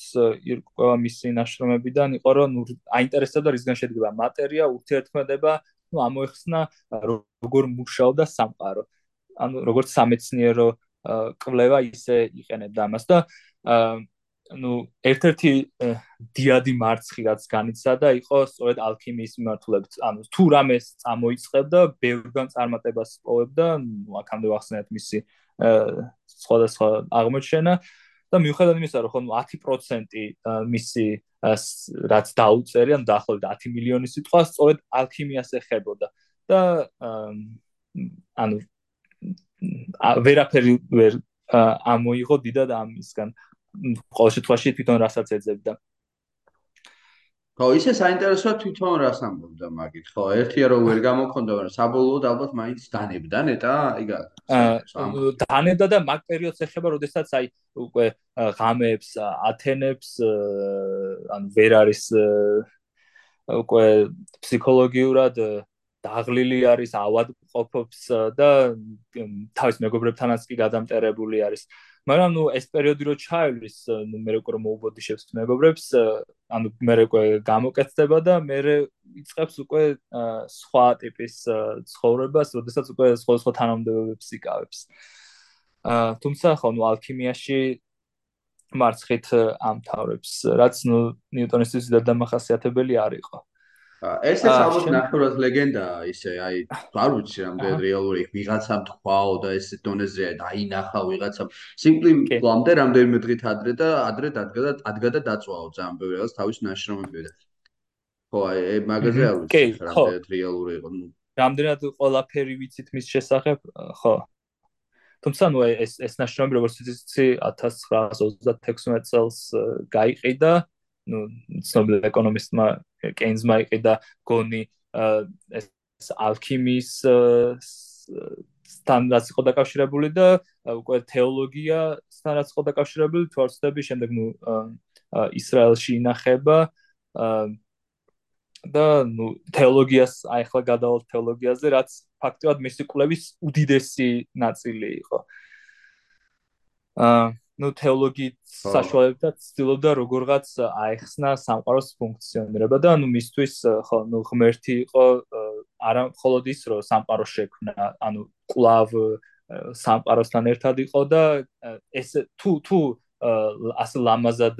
ირკვევა მისი ნაშრომებიდან იყო რომ ნუ აინტერესებდა რისგან შედგება მატერია, ურთიერთქმედება, ნუ ამოეხსნა როგორ მუშაობდა სამყარო. ანუ როგორც სამეცნიერო კვლევა ისე იყენებდა ამას და ნუ ერთ-ერთი დიადი მარცხი რაც განიცადა იყო სწორედ ალქიმიის მიმართულებით. ანუ თუ რამეს წამოიწყებდა, ბევრგან წარმატებას პოვებდა, ნუ აქამდე ვახსენეთ მისი სხვადასხვა აღმოჩენა. და მიუხედავად იმისა, რომ ხო 10% მისი რაც დაუწერია, დაახლოებით 10 მილიონი სიტყვა სწორედ ალქიმიას ეხებოდა. და ანუ ვერაფერი ვერ ამოიღო დიდად ამისგან ყოველ შემთხვევაში თვითონ რასაც ეძებდა. ხო ისე საინტერესოა თვითონ რას ამბობდა მაგით. ხო ერთია რომ ვერ გამოქონდა მაგრამ საბოლოოდ ალბათ მაინც დანებდა ნეტა? იგა დანებდა და მაგ პერიოდს ეხება როდესაც აი უკვე ღამეებს ათენებს ან ვერ არის უკვე ფსიქოლოგიურად დაღლილი არის, ავად ყოფობს და თავის მეგობრებთანაც კი გადამტერებული არის. მაგრამ ნუ ეს პერიოდი რო ჩაივლის, ნუ მე როგორ მოუბოდიშებს მეგობრებს, ანუ მე როგორ გამოკეთდება და მე იწყებს უკვე სხვა ტიპის ცხოვრებას, როდესაც უკვე სხვა სხვა თანამდებობებს იკავებს. აა თუმცა ხო ნუ ალქიმიაში მარცხით ამთავრებს, რაც ნუ ნიუტონისთვის დამახასიათებელი არ იყო. ეს ეს ალბათ ნახევრად ლეგენდაა ისე აი არ ვიცი რამდენი რეალური ვიღაცამ თქვაო და ეს დონეზე დაინახა ვიღაცამ. სიმპლი პლამდე რამდენიმე დღით ადრე და ადრე დადგა ადგა და დაწვაო ძალიან ბევრი რაღაც თავის ნაშრომები და ხო აი მაგაზე არ ვიცი რამდენი რეალური იყო რამდენად ყველაფერი ვიცით მის შესახებ? ხო. თუმცა ნუ ეს ეს ნაშრომი როგორც იცი 1936 წელს გაიყიდა ნუ ცნობილი ეკონომისტმა კეინზმა იყიდა გონი ეს ალქიმიის სტანდარტს იყო დაკავშირებული და უკვე თეოლოგიასთან რაც იყო დაკავშირებული თორცდები შემდეგ ნუ ისრაელში ინახება და ნუ თეოლოგიას აიხლა გადავალ თეოლოგიაზე რაც ფაქტობრივად მისი კვლევის უდიდესი ნაწილი იყო. აა ну თეოლოგიით საშუალებდა ცდილობდა როგორღაც აეხსნა სამყაროს ფუნქციონირება და ანუ მისთვის ხო ну ღმერთი იყო არა მხოლოდ ის რომ სამყარო შექმნა ანუ კლავ სამყაროსთან ერთად იყო და ეს თუ თუ ასე ლამაზად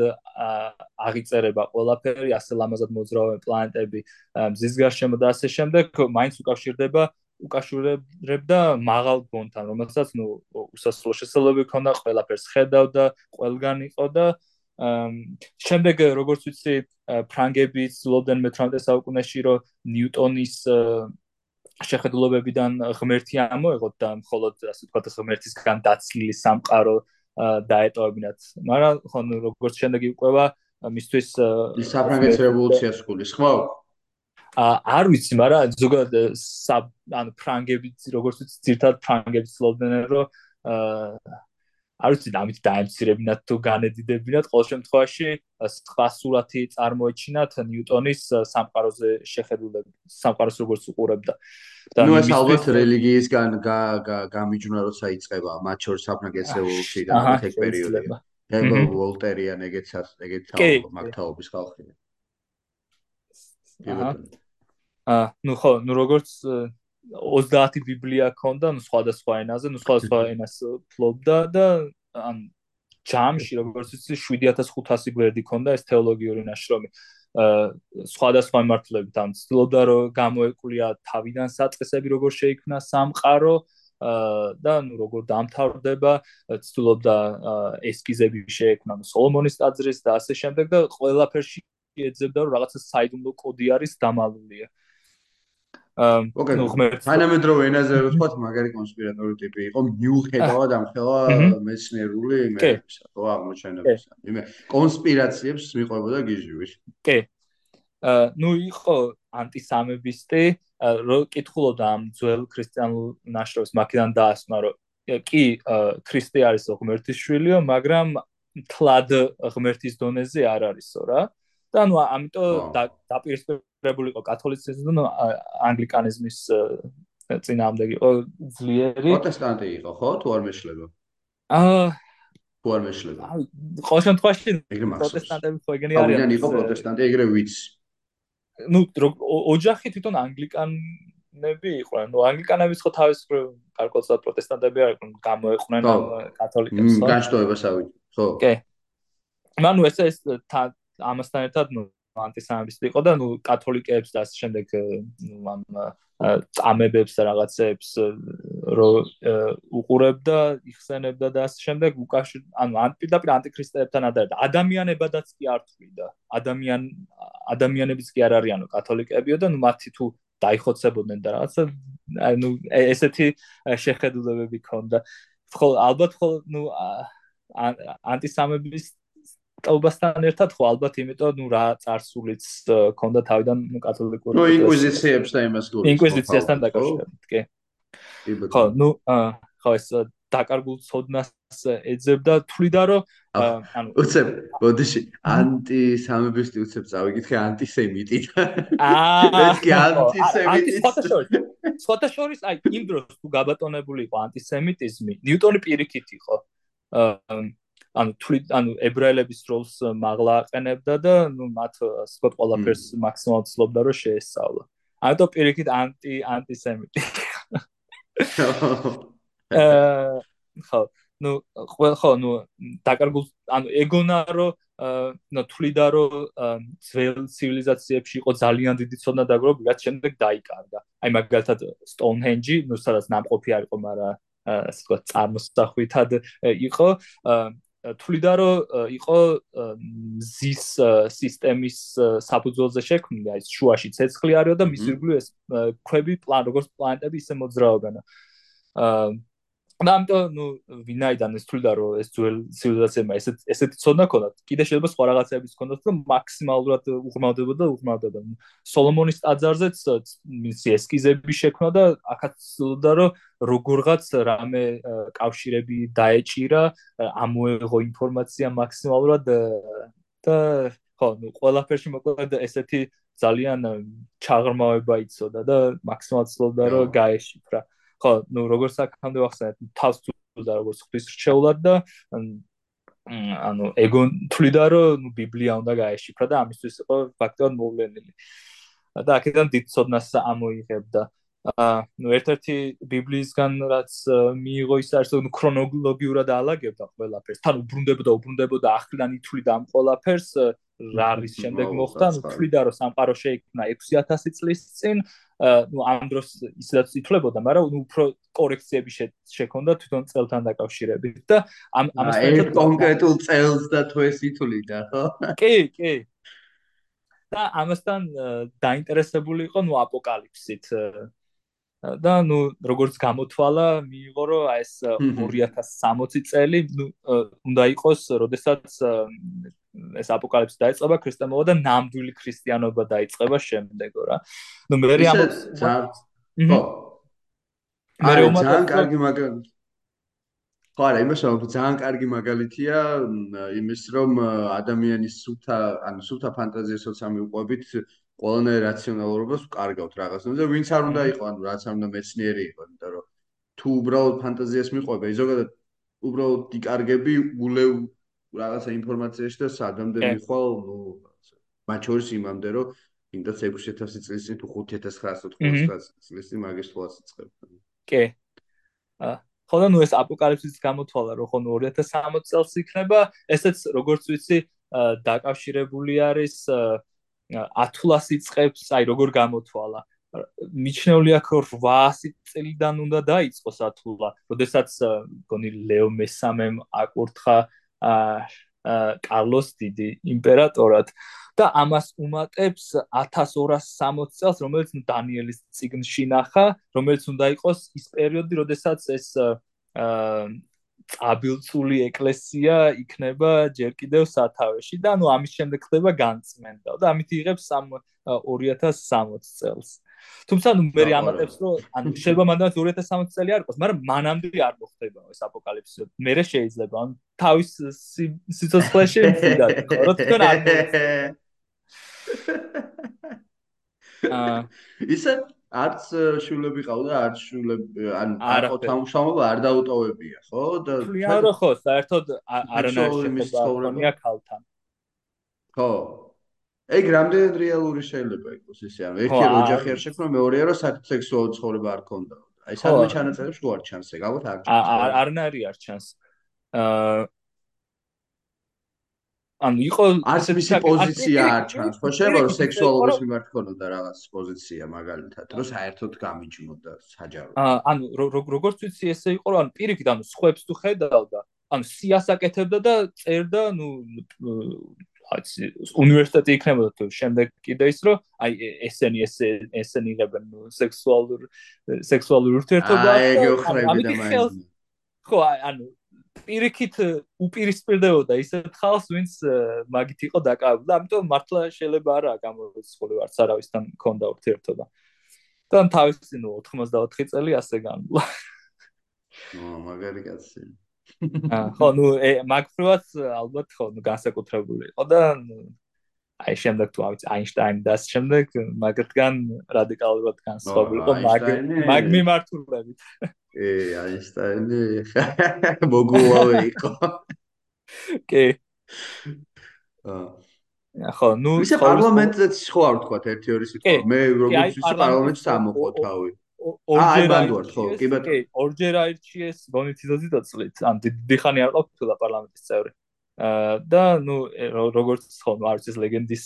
აღიწერება ყველაფერი ასე ლამაზად მოძრაობენ პლანეტები მზის გარშემო და ასე შემდეგ მაინც უკავშირდება უკავშირებდა მაღალ გონთან, რომელსაც ნუ უსასრულო შესაძლებლობები ჰქონდა, ყველაფერს ხედავდა, ყველგან იყო და შემდეგ როგორც ვიცი, ფრანგები ცდილობდნენ მე-18 საუკუნეში, რომ ნიუტონის შეხედულებებიდან ღმერთი ამოეღოთ და მხოლოდ ასე ვთქვათ, ღმერთისგან დაცლილი სამყარო დაეტოვებინათ. მაგრამ ხო, როგორც შემდეგ იყვება მისთვის საფრანგეთის რევოლუციას ხულის, ხო? არ ვიცი, მაგრამ ზოგადად ანუ ფრანგები როგორც ვიცი, ძირთად ფრანგები ცდილობდნენ რომ აა არ ვიცი, ამით დაემცირებინათ თუ განედიდებინათ, ყოველ შემთხვევაში სხვა სურათი წარმოეჩინათ ნიუტონის სამყაროზე შეხედულებით, სამყაროს როგორც უყურებდა. და ნუ ეს ალბათ რელიგიისგან გამიჯვნა როცა იწება მათ შორის საფრანგეთის რევოლუცია და ამ პერიოდში. ეგო ვოლტერიან ეგეცას, ეგეთ მაგთაობის ხალხი. აა აა ნუ ხო ნუ როგორც 30 ბიბლია ქონდა ნუ სხვადასხვა ენაზე ნუ სხვადასხვა ენას ფლობდა და ან ჯამში როგორც იცი 7500 გვერდი ქონდა ეს თეოლოგიური ნაშრომი. სხვადასხვა მიმართულებით ამ ცდილობდა რომ გამოეკვლია თავიდან საწყისები როგორ შეიქმნა სამყარო და ნუ როგორ დამთავრდება ცდილობდა ესკიზები შეექმნა სოლომონის ტაძრის და ასე შემდეგ და ყველაფერში ეძებდა რომ რაღაცა საიდუმლო კოდი არის დამალულია ნუ ღმერთ თანამედროვე ენაზე რო ვთქვათ მაგარი კონსპირატორი ტიპი იყო მიუხედავად ამ ხელა მეცნიერული იმეებისა ხო აღმოჩენებისა. იმე კონსპირაციებს მიყვებოდა გიჟივი კი. ნუ იყო ანტისამებისტი რო კითხულობდა ამ ძველ ქრისტიანულ ნაშრომს მაგიდან დაასმა რომ კი ქრისტე არის ღმერთის შვილიო მაგრამ თლად ღმერთის დონეზე არ არისო რა და ნუ ამიტომ დაპირისპირებული იყო კათოლიციზმი და ანგლიკანიზმის წინააღმდეგ იყო. ძლიერი პროტესტანტი იყო ხო? თუ არ მეშლება აა თუ არ მეშლება ყოველ შემთხვევაში პროტესტანტები ხო ეგენი არიან. ამიდან იყო პროტესტანტი ეგრე ვიც. ნუ ოჯახი თვითონ ანგლიკანები იყვნენ ნუ ანგლიკანების ხო თავის გარკვეულწილად პროტესტანტები არიან გამოეყვნენ კათოლიკებს ხო? განშტოებას ავიდ ხო? კი. მანუ ეს ეს ამასთან ერთად ნუ ანტისამებისტი იყო და ნუ კათოლიკეებს და ასე შემდეგ ამ წამებებს და რაღაცებს რო უყურებდა, იხსენებდა და ასე შემდეგ უკავშირ ანუ ანტიპირდაპირ ანტიქრისტეებთან ადარ და ადამიანებადაც კი არ თვლიდა. ადამიან ადამიანებიც კი არ არიანო კათოლიკეებიო და ნუ მათი თუ დაიხოცებოდნენ და რაღაცა ანუ ესეთი შეხედულებები ქონდა. ხო ალბათ ხო ნუ ანტისამების ტაუბასთან ერთად ხო ალბათ იმიტომ ნუ რა წარსულიც ჰქონდა თავიდან ნუ კათოლიკური ნუ ინკვიზიციებს და იმას გულს ინკვიზიციასთან დაკავშირებით კი. ხო ნუ ხო ეს დაკარგულ ცოდნას ეძებდა თვლიდა რომ ანუ უცებ ბოდიში ანტისამებისტი უცებ წავიკითხე ანტისემიტი. აა ეს კი ანტისემიტი. სხვათა შორის აი იმ დროს თუ გაბატონებული იყო ანტისემიტიზმი ნიუტონი პირიქით იყო. აა ანუ თვლი ანუ ებრაელების როლს მაღლა აყენებდა და ნუ მათ სკოტ ყველაფერს მაქსიმალურად ცლობდა რომ შეესწავლა. ამიტომ პირიქით ანტი ანტისემიტი. აა ხო, ყველ ხო, ნუ დაკარგულ ანუ ეგონა რომ ნუ თვლიდა რომ ძველ ცივილიზაციებში იყო ძალიან დიდი ცოდნა დაგროვებული, რაც შემდეგ დაიკარგა. აი მაგალითად Stonehenge, ნუ სადაც ნამყოფი არ იყო, მაგრამ ასე ვთქვათ, წარმოსახვითად იყო თვლიდა რომ იყო ზის სისტემის საფუძველზე შექმნილი აი შუაში ცეცხლი არისო და მის ირგვლივ ეს ქვები პლან როგორც პლანეტები ისე მოძრაობენ. აა და ამიტომ ნუ ვინაიდან ეს თვლიდა რომ ეს ძველ ცივილიზაციებმა ესეთ ესეთი ცოდნა ქონდათ? კიდე შეიძლება სხვა რაღაცებიც ქონდათ რომ მაქსიმალურად უღრმავდებოდა და უღრმავდებოდა სოლომონის ტაძარზეც მისი ესკიზები შექმნა და აქაც ცდილობდა რომ როგორღაც რამე კავშირები დაეჭირა ამოეღო ინფორმაცია მაქსიმალურად და ხო ნუ ყველაფერში მოკლედ ესეთი ძალიან ჩაღრმავება იცოდა და მაქსიმალურად ცდილობდა რომ გაეშიფრა ხო, ну, როგორც აქამდე ვახსენეთ, თავს თუდა როგორც ღვთის რჩეულად და ანუ ეგონ თვლიდა რომ ნუ ბიბლია უნდა გაეშიფრა და ამისთვის იყო ფაქტობრივად მოვლენილი. და აქედან დიდ ცოდნას ამოიღებდა. აა ნუ ერთ-ერთი ბიბლიისგან რაც მიიღო ის არის რომ ქრონოლოგიურად აალაგებდა ყველაფერს. თან უბრუნდებოდა, უბრუნდებოდა ახლიდან ითვლიდა ამ ყველაფერს რა არის შემდეგ მოხდა, ნუ თვლიდა რომ სამყარო შეიქმნა 6000 წლის წინ, ну ამ დროს ისედაც ითვლებოდა, მაგრამ ნუ უფრო კორექციები შექონდა თვითონ წელთან დაკავშირებით და ამ ამას ერთ კონკრეტულ წელს და თუ ეს ითვლიდა, ხო? კი, კი. და ამასთან დაინტერესებული იყო ნუ აპოკალიფსით. და ნუ როგორც გამოთვალა, მიიღო რომ აი ეს 2060 წელი ნუ უნდა იყოს, როდესაც ეს აპოკალიფსი დაიწყება ქრისტიანობა და ნამდვილი ქრისტიანობა დაიწყება შემდეგო რა. ნუ მე რე ამბობს ხო. მე ძალიან კარგი მაგალითია. ხო არა, იმას ვამბობ, ძალიან კარგი მაგალითია იმის რომ ადამიანის სულთა, ანუ სულთა ფანტაზიასაც ამიყვებით ყველანაირ რაციონალურობას ვკარგავთ რაღაცნაირად ვინც არ უნდა იყო, ანუ რაც არ უნდა მეცნიერი იყო, იმიტომ რომ თუ უბრალოდ ფანტაზიას მიყვება, ზოგადად უბრალოდ დიკარგები ულევ რაღაცა ინფორმაციაში და სადამდე მიხვალ, ნუ მათ შორის იმამდე რომ იმდაც 6000 წლის წინ თუ 5999 წლის წინ მაგის თვალს იწყებ. კი. აა ხო და ნუ ეს აპოკალიფსის გამოთვალა რომ ხო 2060 წელს იქნება ესეც როგორც ვიცი დაკავშირებული არის ათულას იწებს აი როგორ გამოთვალა? მიჩნეული აქვს 800 წელიდან უნდა დაიწყოს ათულა. როდესაც გონი ლეო მესამემ აკურთხა კარლოს დიდი იმპერატორად. და ამას უმატებს 1260 წელს რომელიც დანიელის ციგნში ნახა რომელიც უნდა იყოს ის პერიოდი როდესაც ეს წაბილწული ეკლესია იქნება ჯერ კიდევ სათავეში და ანუ ამის შემდეგ ხდება განწმენდა და ამით იღებს 2060 წელს. თუმცა ნუ მე ამატებს რომ ანუ შეიძლება მანდ 2060 წელი არ იყოს, მაგრამ მანამდე არ მოხდება ეს აპოკალიფსი. მე შეიძლება ან თავის სიცოცხლეში ვიდა, ხო თქო რა. აა ისე არც შულები ყავდა, არც შულები, ან თამშრომლობა არ დაუტოვებია, ხო? და ფლიარო ხო, საერთოდ არანაირი შეხედვაა ქალთან. ხო. ეგ რამდენად რეალური შეიძლება იყოს ისე, ანუ ერთი ოჯახი არ შექმნა, მეორეა რომ სექსუალური ცხოვრება არ ქონდა. აი სადმე ჩანაწერებს არ ჩანს ეგ, ალბათ არ ჩანს. არანაირი არ ჩანს. აა ანუ იყო არც მისი პოზიცია არ ჩანს ხო შეიძლება რომ სექსუალობის მიმართ ქონოდა რაღაც პოზიცია მაგალითად რომ საერთოდ გამიჯნოდა საჯარო. აა ანუ როგორც ვიცი ესე იყო რომ ანუ პირიქით ანუ სხვებს თუ ხედავდა ანუ სიას აკეთებდა და წერდა ნუ აი უნივერსიტეტი იქნებოდა თუ შემდეგ კიდე ის რომ აი ესენი ესე ესენი იღებენ სექსუალურ სექსუალურ ურთიერთობა აი ეგ ოხრები და მაინც. ხო ანუ პირიქით უპირისპირდებოდა ისეთ ხალხს, ვინც მაგით იყო დაკავებული. ამიტომ მართლა შეიძლება არა გამორიცხული ვარც არავისთან მქონდა ურთიერთობა. და თავისი ნუ 84 წელი ასე განვლა. ო, მაგარი კაცი. აა, ხო, ნუ მაგფრივად ალბათ ხო, ნუ განსაკუთრებული იყო და აი შემდეგ თუ ავიც აინშტაინი და შემდეგ მაგათგან რადიკალურად განსხვავებული იყო მაგ მაგ მიმართულებით. ე აინშტაინი მოგუავე იყო. კი. აა ხო, ნუ ისე პარლამენტზეც ხო არ ვთქვა ერთი ორი სიტყვა. მე როგორც ისე პარლამენტს ამოყო თავი. ორჯერ აირჩიეს ბონიტიზოზი და წლით. ან დიხანი არ ყოფილა პარლამენტის წევრი. და ნუ როგორც ხომ არ ვიცი ლეგენდის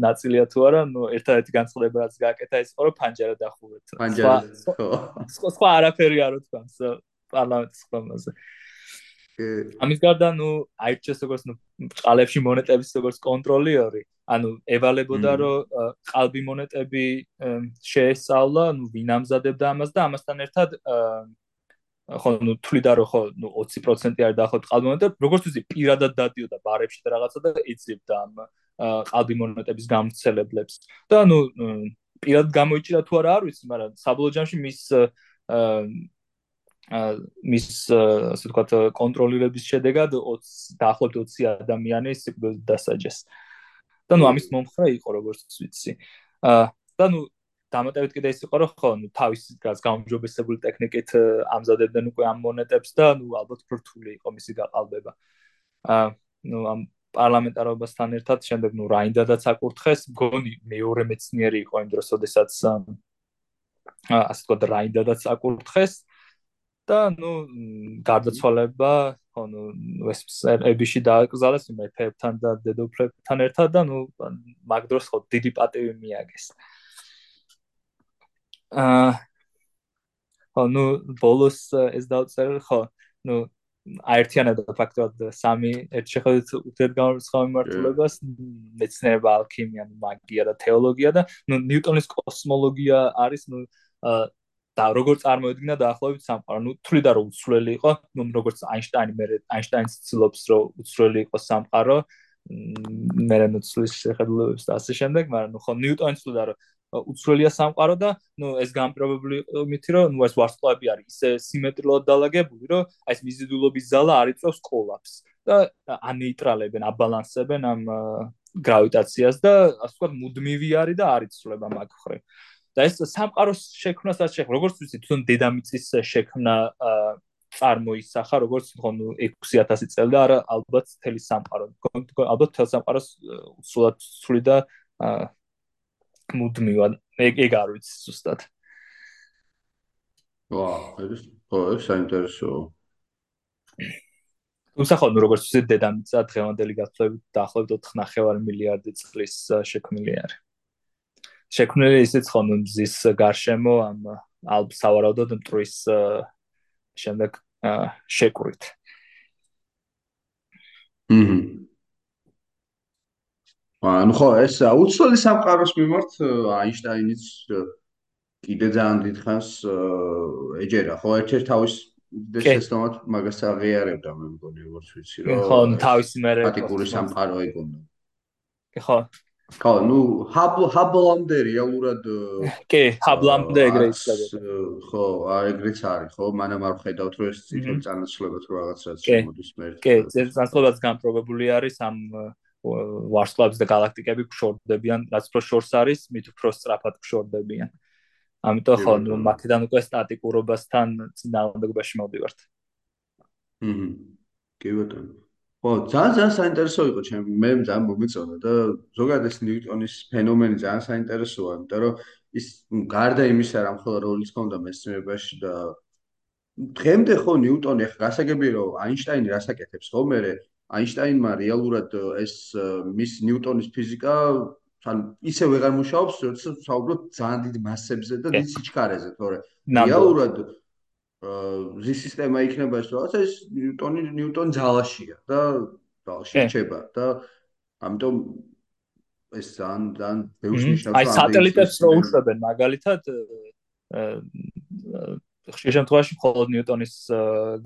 ნაწილია თუ არა, ნუ ერთადერთი განსხვავება რაც გააკეთა ის იყო რომ პანჯარა დახურეთ. პანჯარა ხო. სხვა არაფერი არ უთქვამს პარლამენტის ხომაზე. ამის გარდა ნუ აირჩეს როგორც ნუ წყალებში მონეტების როგორც კონტროლერი, ანუ ევალებოდა რომ ყალბი მონეტები შეესწავლა, ნუ ვინ ამზადებდა ამას და ამასთან ერთად ხო ნუ თვლიდა რომ ხო ნუ 20% არ დაახოთ ყალბი მონეტა როგორც ვიზი პირადად დადიოდა ბარებში და რაღაცა და ეძებდა ამ ყალბი მონეტების გამცელებლებს. და ნუ პირად გამოიჭირა თუ არა არ ვიცი მაგრამ საბოლოო ჯამში მის აა მის ასე ვთქვათ კონტროლირების შედეგად 20 დაახლოებით 20 ადამიანი სიკვდილით დასაჯეს. და ნუ ამის მომხრე იყო როგორც ვიცი. აა და ნუ დამატებით კიდე ის იყო რომ ხო ნუ თავის გამომჯობესებული ტექნიკით ამზადებდნენ უკვე ამ მონეტებს და ნუ ალბათ ფრთული იყო მისი გაყალბება. აა ნუ ამ პარლამენტარობასთან ერთად შემდეგ ნუ რაინდადაც აკურთხეს, გონი მეორე მეცნიერი იყო იმ დროს, ოდესაც ასე თქვა რაინდადაც აკურთხეს და ნუ გარდაცვალება ხო ნუ ეს ებიში დააკრძალეს მეფეებთან და დედოფლებთან ერთად და ნუ მაგ დროს ხო დიდი პატივი მიაგეს. აა ხო ნუ ბოლოს ეს დაუწერე ხო ნუ აერთიანებდა ფაქტობრივად სამი ერთ შეხედვით ურთიერთგამორიცხავ მიმართულებას მეცნიერება ალქიმია მაგია და თეოლოგია და ნუ ნიუტონის კოსმოლოგია არის ნუ და როგორ წარმოედგინა დაახლოებით სამყარო ნუ თვლიდა რომ უცვლელი იყო ნუ როგორც აინშტაინი მე აინშტაინს ცდილობს რომ უცვლელი იყოს სამყარო მე რა ნუ ცვლის შეხედულებს და ასე შემდეგ მაგრამ ნუ ხო ნიუტონი თვლიდა რომ უცვლელია სამყარო და ნუ ეს გამპრობებული მითი რომ ნუ ეს ვარსკვლავები არის ისე სიმეტრიულად დალაგებული რომ აი ეს მიზიდულობის ზალა არ იწევს კოლაფს და ანეიტრალებენ აბალანსებენ ამ გრავიტაციას და ასე ვთქვათ მუდმივი არის და არ იცვლება მაგ ხრი. და ეს სამყაროს შექმნასაც შეხ როგორც ვიცი თვითონ დედამიწის შექმნა წარმოისახა როგორც თქო ნუ 6000 წელი და არა ალბათ თელი სამყარო. ალბათ თელ სამყაროს უცვლად ცვლი და მუდმივად ეგ არ ვიცი ზუსტად. ვა, ეს ხო, საინტერესოა. თუმცა ხო, ნუ როგორც ვთქვით, დედამიწა დღევანდელი გათვლებით დაახლოებით 4.5 მილიარდი წლის შექმნილი არის. შექმნილი ისიც ხო, ნუ მზის გარშემო ამ ალბ სავარაუდოდ მტრის შემდეგ შეკვრით. ანუ ხო, ეს უცვლელი სამყაროს მიმართ აინშტაინიც კიდე ძალიან დიდხანს ეჯერა, ხო, ერთ-ერთ თავის დესესტომად მაგას აღიარებდა მე მგონი როგორც ვიცი რომ ხო თავის მერე პატიკური სამყარო ეგონა ხო. ხო ნუ ჰაბლ ჰაბლამდე რეალურად კი ჰაბლამდე ეგრე იცოდა ხო ეგრეც არის ხო მანამ არ ხედავთ რომ ეს ციფრი წანაცვლება თუ რაღაცაც შემოდის მე კი წანაცვლებაც გამპრობებული არის ამ ვარსკვლავების და galaktikები გშორდებიან რაც უფრო შორს არის მით უფრო სწრაფად გშორდებიან ამიტომ ხო მათიდან უკვე სტატიკურობასთან წინააღმდეგობაში მოვდივართ. ჰმმ. კი ბატონო. ხო, ძალიან ძალიან საინტერესო იყო ჩემ მე ძალიან მომეწონა და ზოგადად ეს ნიუტონის ფენომენი ძალიან საინტერესოა, იმიტომ რომ ის გარდა იმისა, რომ ხოლმე როლის ქონდა მეცნიერებაში და დღემდე ხო ნიუტონი ახლა გასაგებია რომ აინშტაინი რასაკეთებს ხო მე აინშტაინმა რეალურად ეს მის ნიუტონის ფიზიკა თან ისე ვეღარ მუშაობს, როდესაც საუბრობ ძალიან დიდ მასებზე და დიდ სიჩქარეზე, თორე. რეალურად ზი სისტემა იქნება ეს რაღაცა ეს ნიუტონი ნიუტონ ძალაშია და ძალაში რჩება და ამიტომ ეს ძალიან ძალიან ბევრს ნიშნავს აი სატელიტებს რო უშვებენ მაგალითად ხშირ შემთხვევაში მხოლოდ ნიუტონის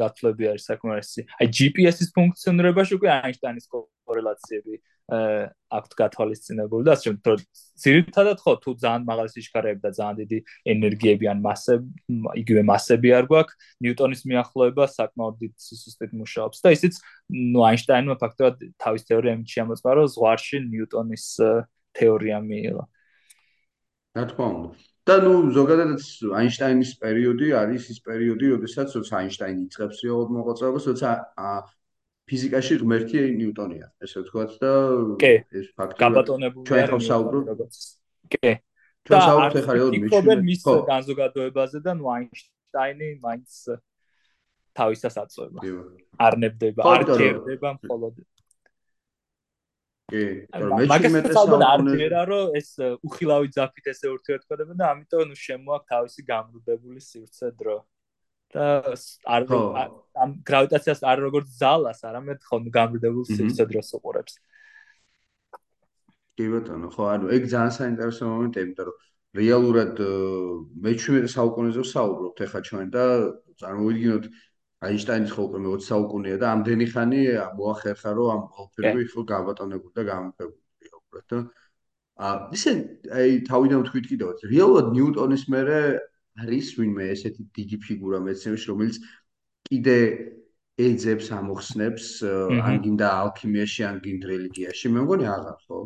გათვლები არის საკმარისი. აი GPS-ის ფუნქციონირებაში უკვე აინშტაინის კორელაციები აქვთ გათვალისწინებული და ასე რომ ძირითადად ხო თუ ძალიან მაღალი სიჩქარეები და ძალიან დიდი ენერგიები ან მასები იგივე მასები არ გვაქვს ნიუტონის მიახლოება საკმაოდ დიდ სისტემით მუშაობს და ისიც ნუ აინშტაინმა ფაქტობრივად თავის თეორია იმით შემოწმა რომ ზღვარში ნიუტონის თეორია მიიღო. რა თქმა უნდა და ნუ ზოგადადაც აინშტაინის პერიოდი არის ის პერიოდი, როდესაც როცა აინშტაინი იწყებს რეალურ მოღვაწეობას, როცა ფიზიკაში ღმერთი ნიუტონია, ესე ვთქვათ და ეს ფაქტი გაბატონებული ჩვენ ხო საუბრობთ კი. და ფიქრობენ მის განზოგადოებაზე და ნუ აინშტაინი მაინც თავისას აწובה. არნებდება, არ ქერდება, მხოლოდ. კი, მაგრამ მე მეტეს საუბარი რომ ეს უხილავი ძაფით ესე ურთიერთობები და ამიტომ ნუ შემოაქვს თავისი გამრუდებული სივრცე დრო. და არ ამ გრავიტაციას არ როგორც ძალას, არამედ ხომ გამრუდებულ სივრცე დროს უყურებს. კი ბატონო, ხო, ანუ ეგ ძალიან საინტერესო მომენტია, იმიტომ რომ რეალურად მე-17 საუკუნეზე ვსაუბრობთ ახლა ჩვენ და წარმოვიდგინოთ აინშტაინის ხო უკვე მე-20 საუკუნეა და ამდენი ხანი მოახერხა რომ ამ ყველაფერი ხო გაბატონებული და გამოფებული უბრალოდ და ა ისე აი თავიდან ვთქვით კიდევ რეალურად ნიუტონის მერე არის ვინმე ესეთი დიდი ფიგურა მეცნიერში რომელიც კიდე ეძებს ამოხსნებს ან გინდა ალქიმიაში ან გინდა რელიგიაში. მე მგონი აღარ ხო?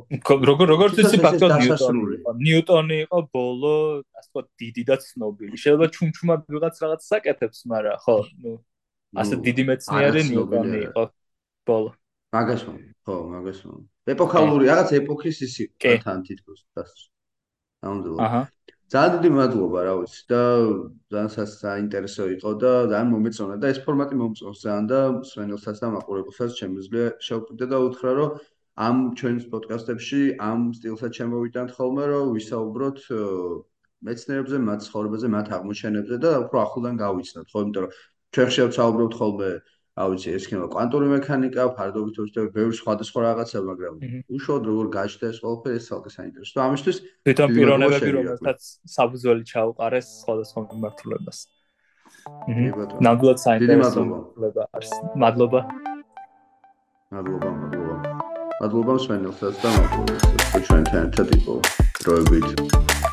როგორ როგორ წესი ფაქტობრივად ნიუტონი ნიუტონი იყო ბოლო ასე ვთქვათ დიდი და ცნობილი. შეიძლება ჩუმჩუმად ვიღაც რაღაც საკეთებს მაგრამ ხო ნუ ასე დიდი მეცნიერი ნიუტონი იყო ბოლო. მაგას ხო მაგას ეპოქალური რაღაც ეპოქის ის იყო თან თითქოს ნამდვილად აჰა. ძალიან დიდი მადლობა რა ვიცი და ძალიან საინტერესო იყო და ძალიან მომეწონა და ეს ფორმატი მომწონს ძალიან და სვენელსაც და მაყურებელსაც შემიძლია შევკვიდე და უთხრა რომ ამ ჩვენს პოდკასტებში ამ სტილსაც შემოვიტანთ ხოლმე რომ ვისაუბროთ მეცნიერებზე, მათ ცხოვრებაზე, მათ აღმოჩენებზე და უფრო ახლიდან გავიცნოთ ხო იმიტომ რომ ჩვენ შევცაუბრობთ ხოლმე, რა ვიცი, ეს ქემა კვანტური მექანიკა, ფარდობით უსწრებ ბევრი სხვადასხვა რაღაცა, მაგრამ უშუალოდ როგორ გაჩნდა ეს ყველაფერი, ეს თალკე საინტერესო. და ამისთვის თვითონ პიროვნებები, რომელთაც საბრძოლი ჩაუყარეს სხვადასხვა მიმართულებას. ნამდვილად საინტერესო მიმართულება არის. მადლობა. მადლობა, მადლობა. მადლობა მსმენელსაც და მადლობა, რომ ჩვენთან ერთად იყო დროებით.